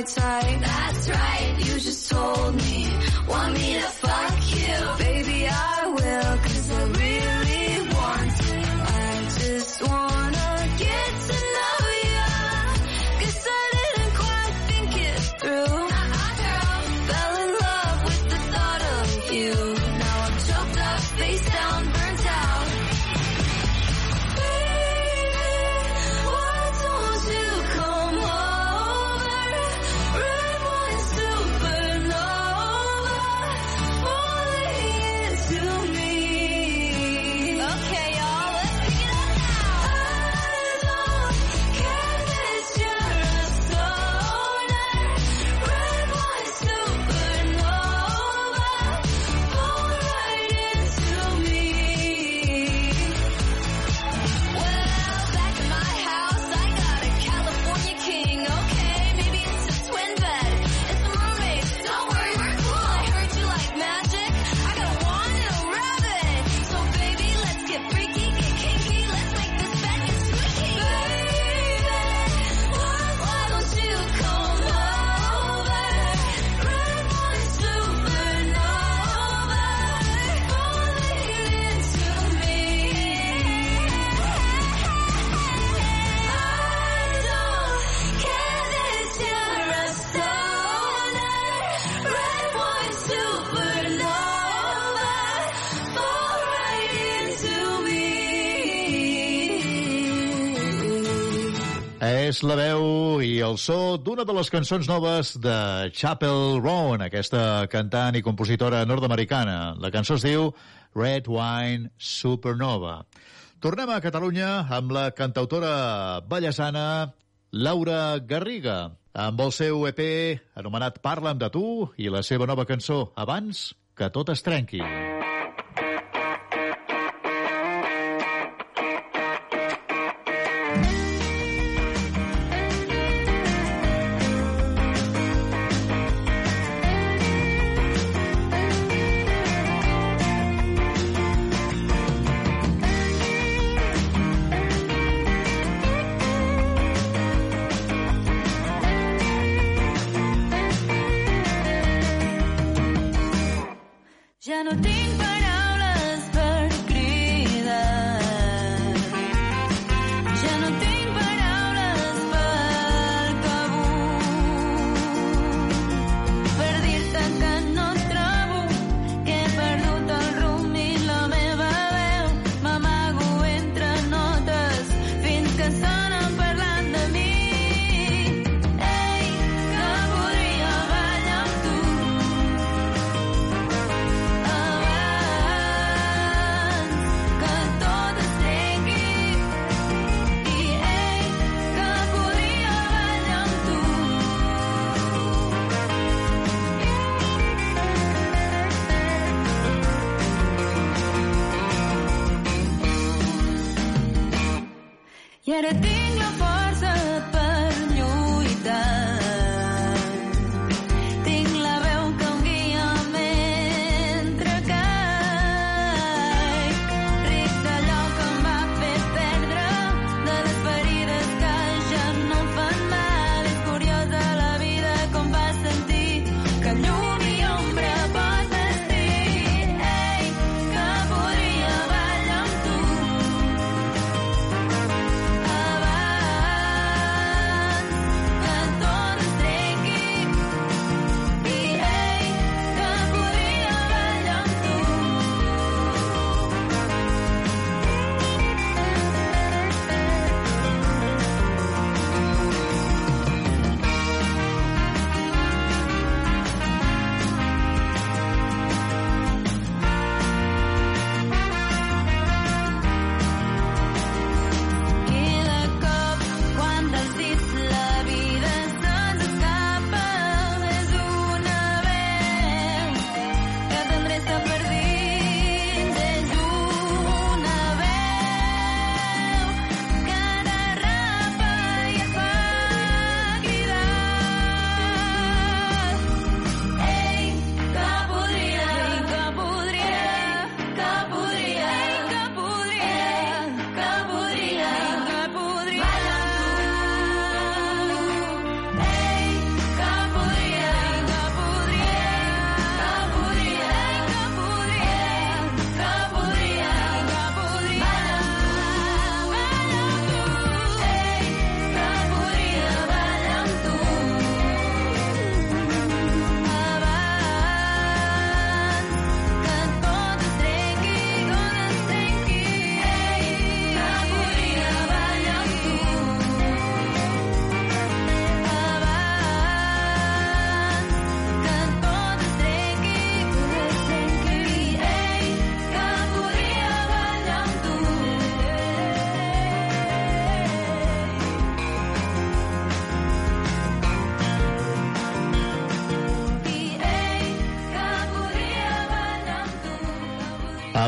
My type. That's right, you just told me, want me to La veu i el so d'una de les cançons noves de Chapel Roan, aquesta cantant i compositora nord-americana. La cançó es diu Red Wine Supernova. Tornem a Catalunya amb la cantautora ballesana Laura Garriga, amb el seu EP anomenat Parla'm de tu i la seva nova cançó Abans que tot es trenqui. Thank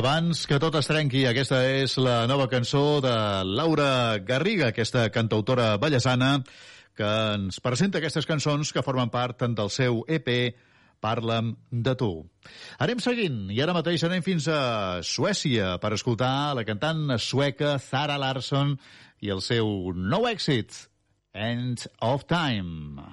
Abans que tot es trenqui, aquesta és la nova cançó de Laura Garriga, aquesta cantautora ballesana, que ens presenta aquestes cançons que formen part del seu EP Parla'm de tu. Anem seguint, i ara mateix anem fins a Suècia per escoltar la cantant sueca Zara Larsson i el seu nou èxit, End of Time.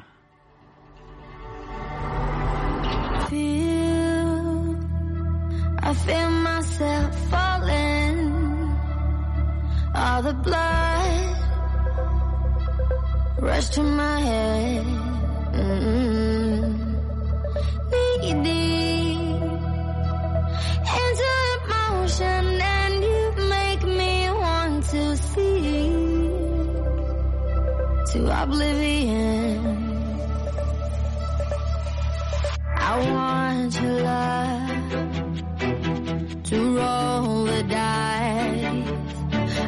I feel myself falling. All the blood rushed to my head. Mm -hmm. Deep into emotion, and you make me want to see to oblivion. I want your love to roll the dice.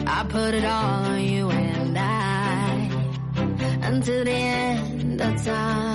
I put it all on you and I until the end of time.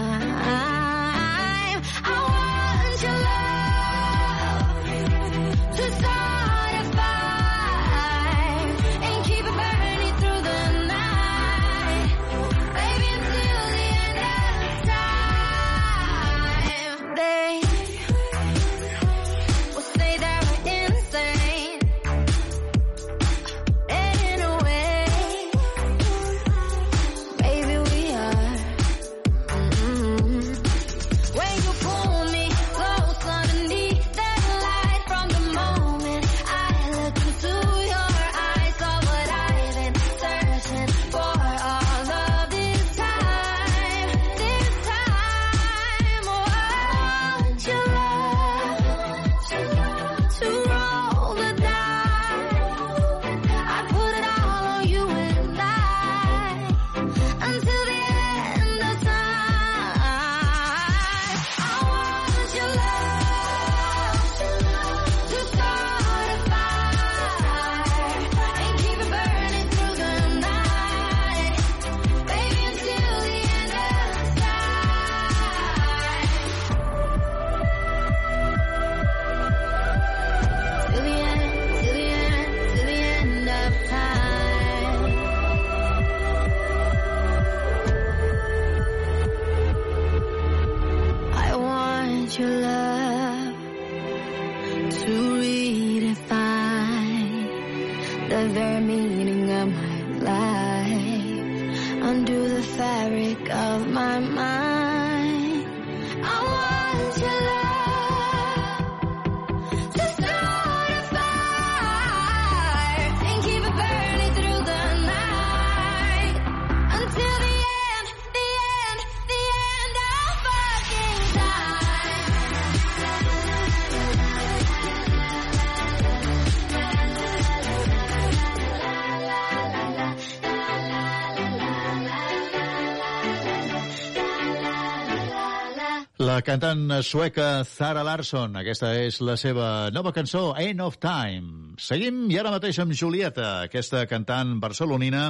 cantant sueca Zara Larsson. Aquesta és la seva nova cançó, End of Time. Seguim i ara mateix amb Julieta, aquesta cantant barcelonina,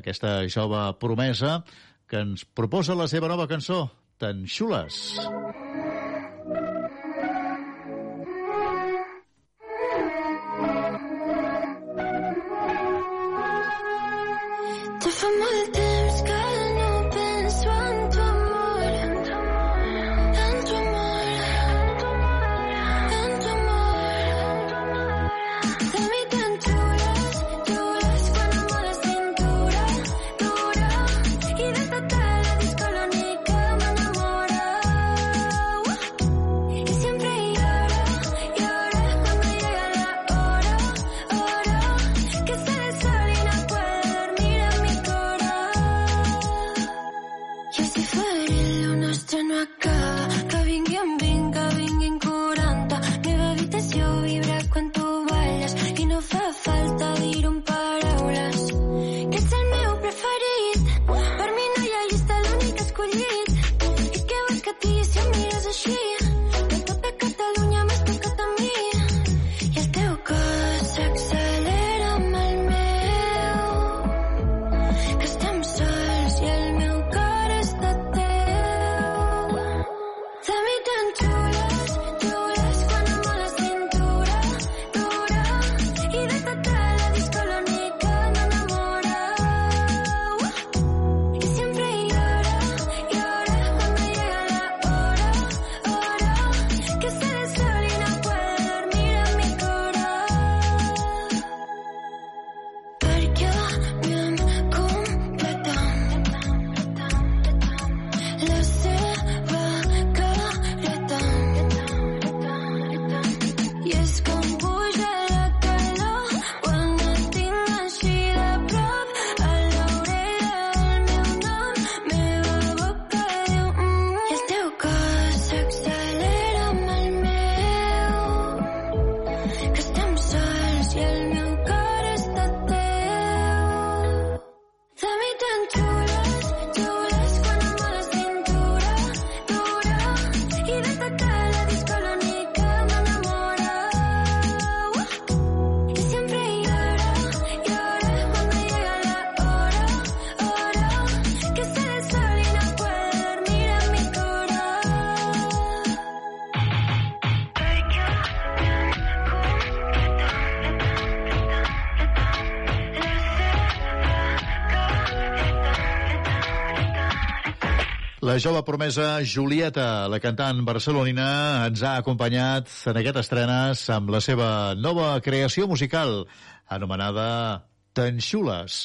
aquesta jove promesa, que ens proposa la seva nova cançó, Tan xules. Tan xules. La jove promesa Julieta, la cantant barcelonina, ens ha acompanyat en aquest estrenes amb la seva nova creació musical, anomenada Tenxules.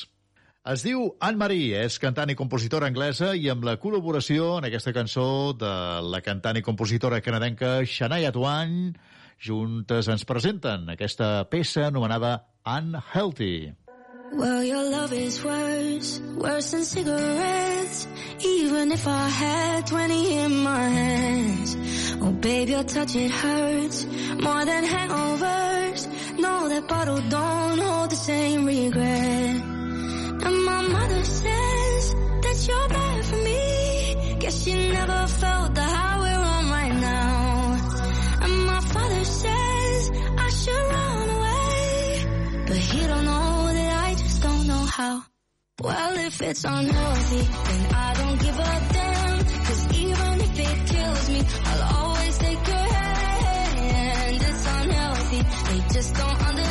Es diu Anne-Marie, és cantant i compositora anglesa i amb la col·laboració en aquesta cançó de la cantant i compositora canadenca Shania Twain, juntes ens presenten aquesta peça anomenada Unhealthy. Unhealthy. Well, your love is worse, worse than cigarettes. Even if I had 20 in my hands. Oh, babe, your touch, it hurts more than hangovers. No, that bottle don't hold the same regret. And my mother says that you're bad for me. Guess she never felt that how. Well, if it's unhealthy, then I don't give a damn. Cause even if it kills me, I'll always take your hand. It's unhealthy, they just don't understand.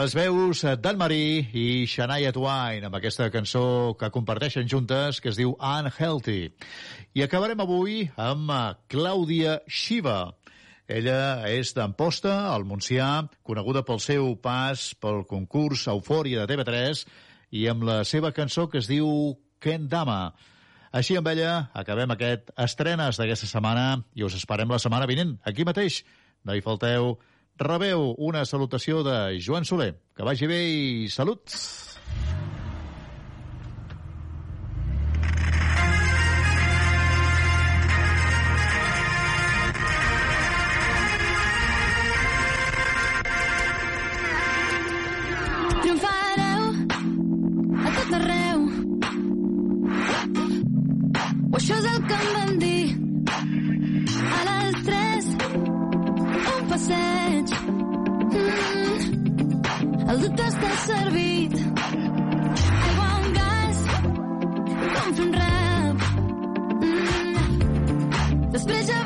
Les veus d'en Marí i Shania Twain amb aquesta cançó que comparteixen juntes que es diu Unhealthy. I acabarem avui amb Clàudia Xiva. Ella és d'Amposta, al Montsià, coneguda pel seu pas pel concurs Eufòria de TV3 i amb la seva cançó que es diu Ken Dama. Així amb ella acabem aquest estrenes d'aquesta setmana i us esperem la setmana vinent, aquí mateix. No hi falteu. Rebeu una salutació de Joan Soler. Que vagi bé i salut! Triomfareu El dubte està servit. Aigua amb gas, com fer un rap. Mm. Després ja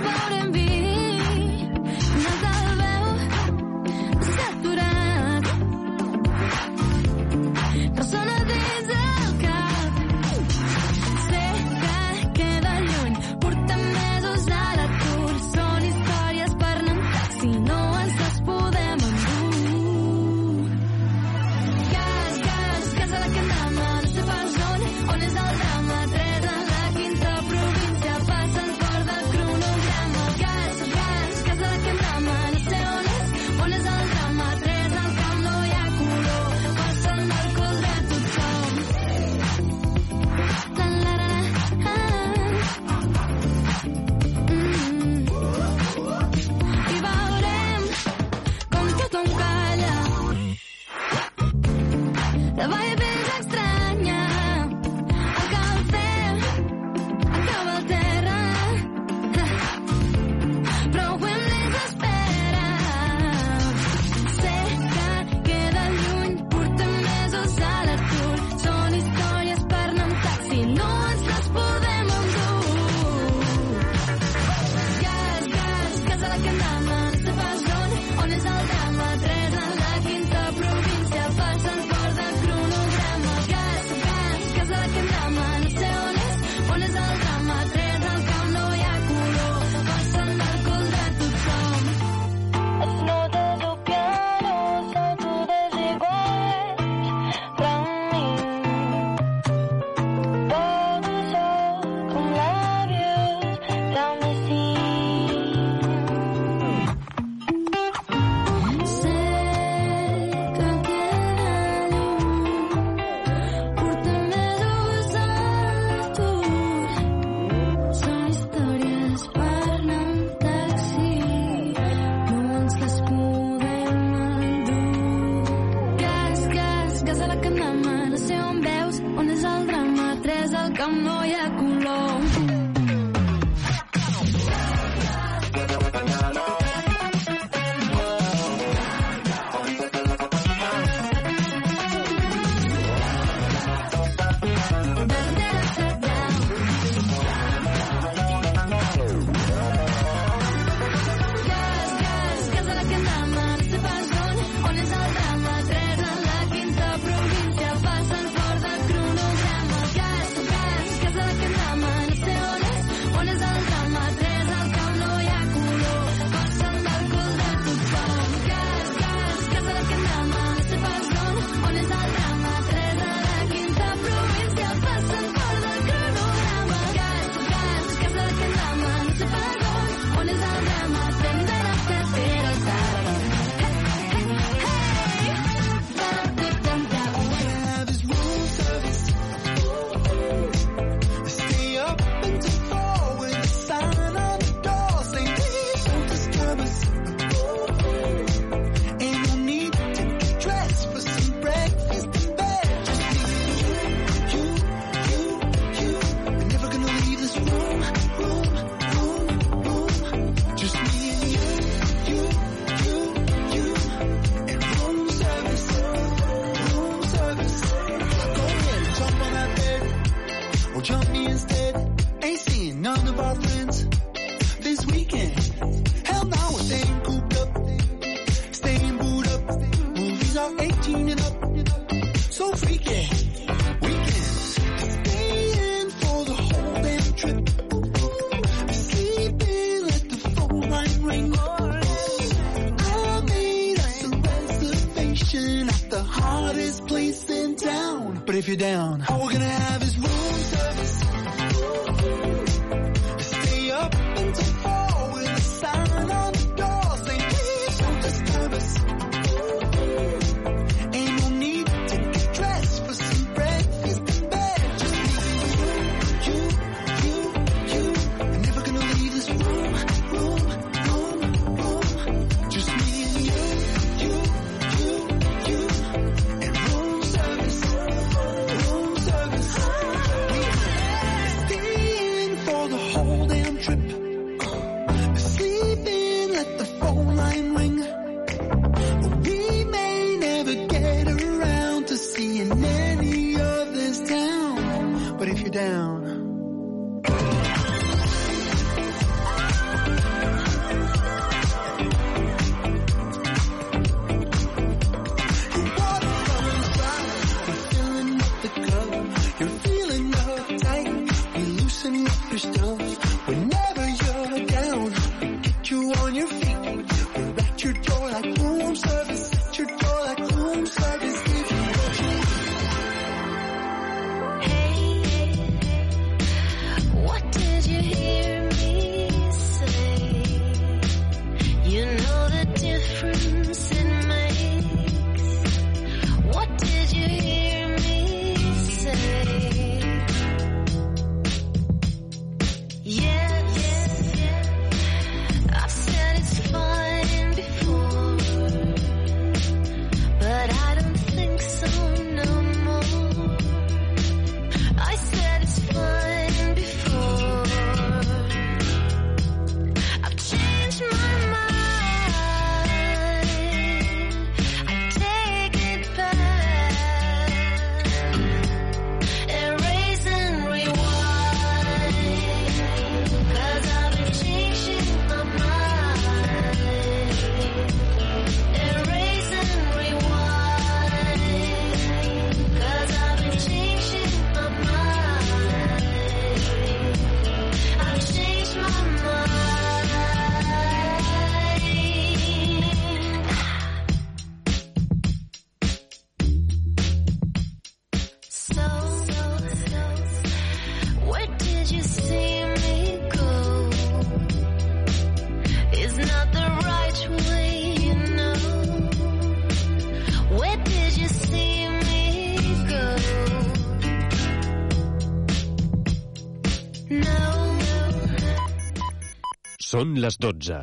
Són les 12.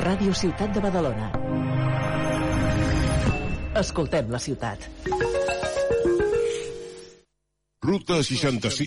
Ràdio Ciutat de Badalona. Escoltem la ciutat. Ruta 66.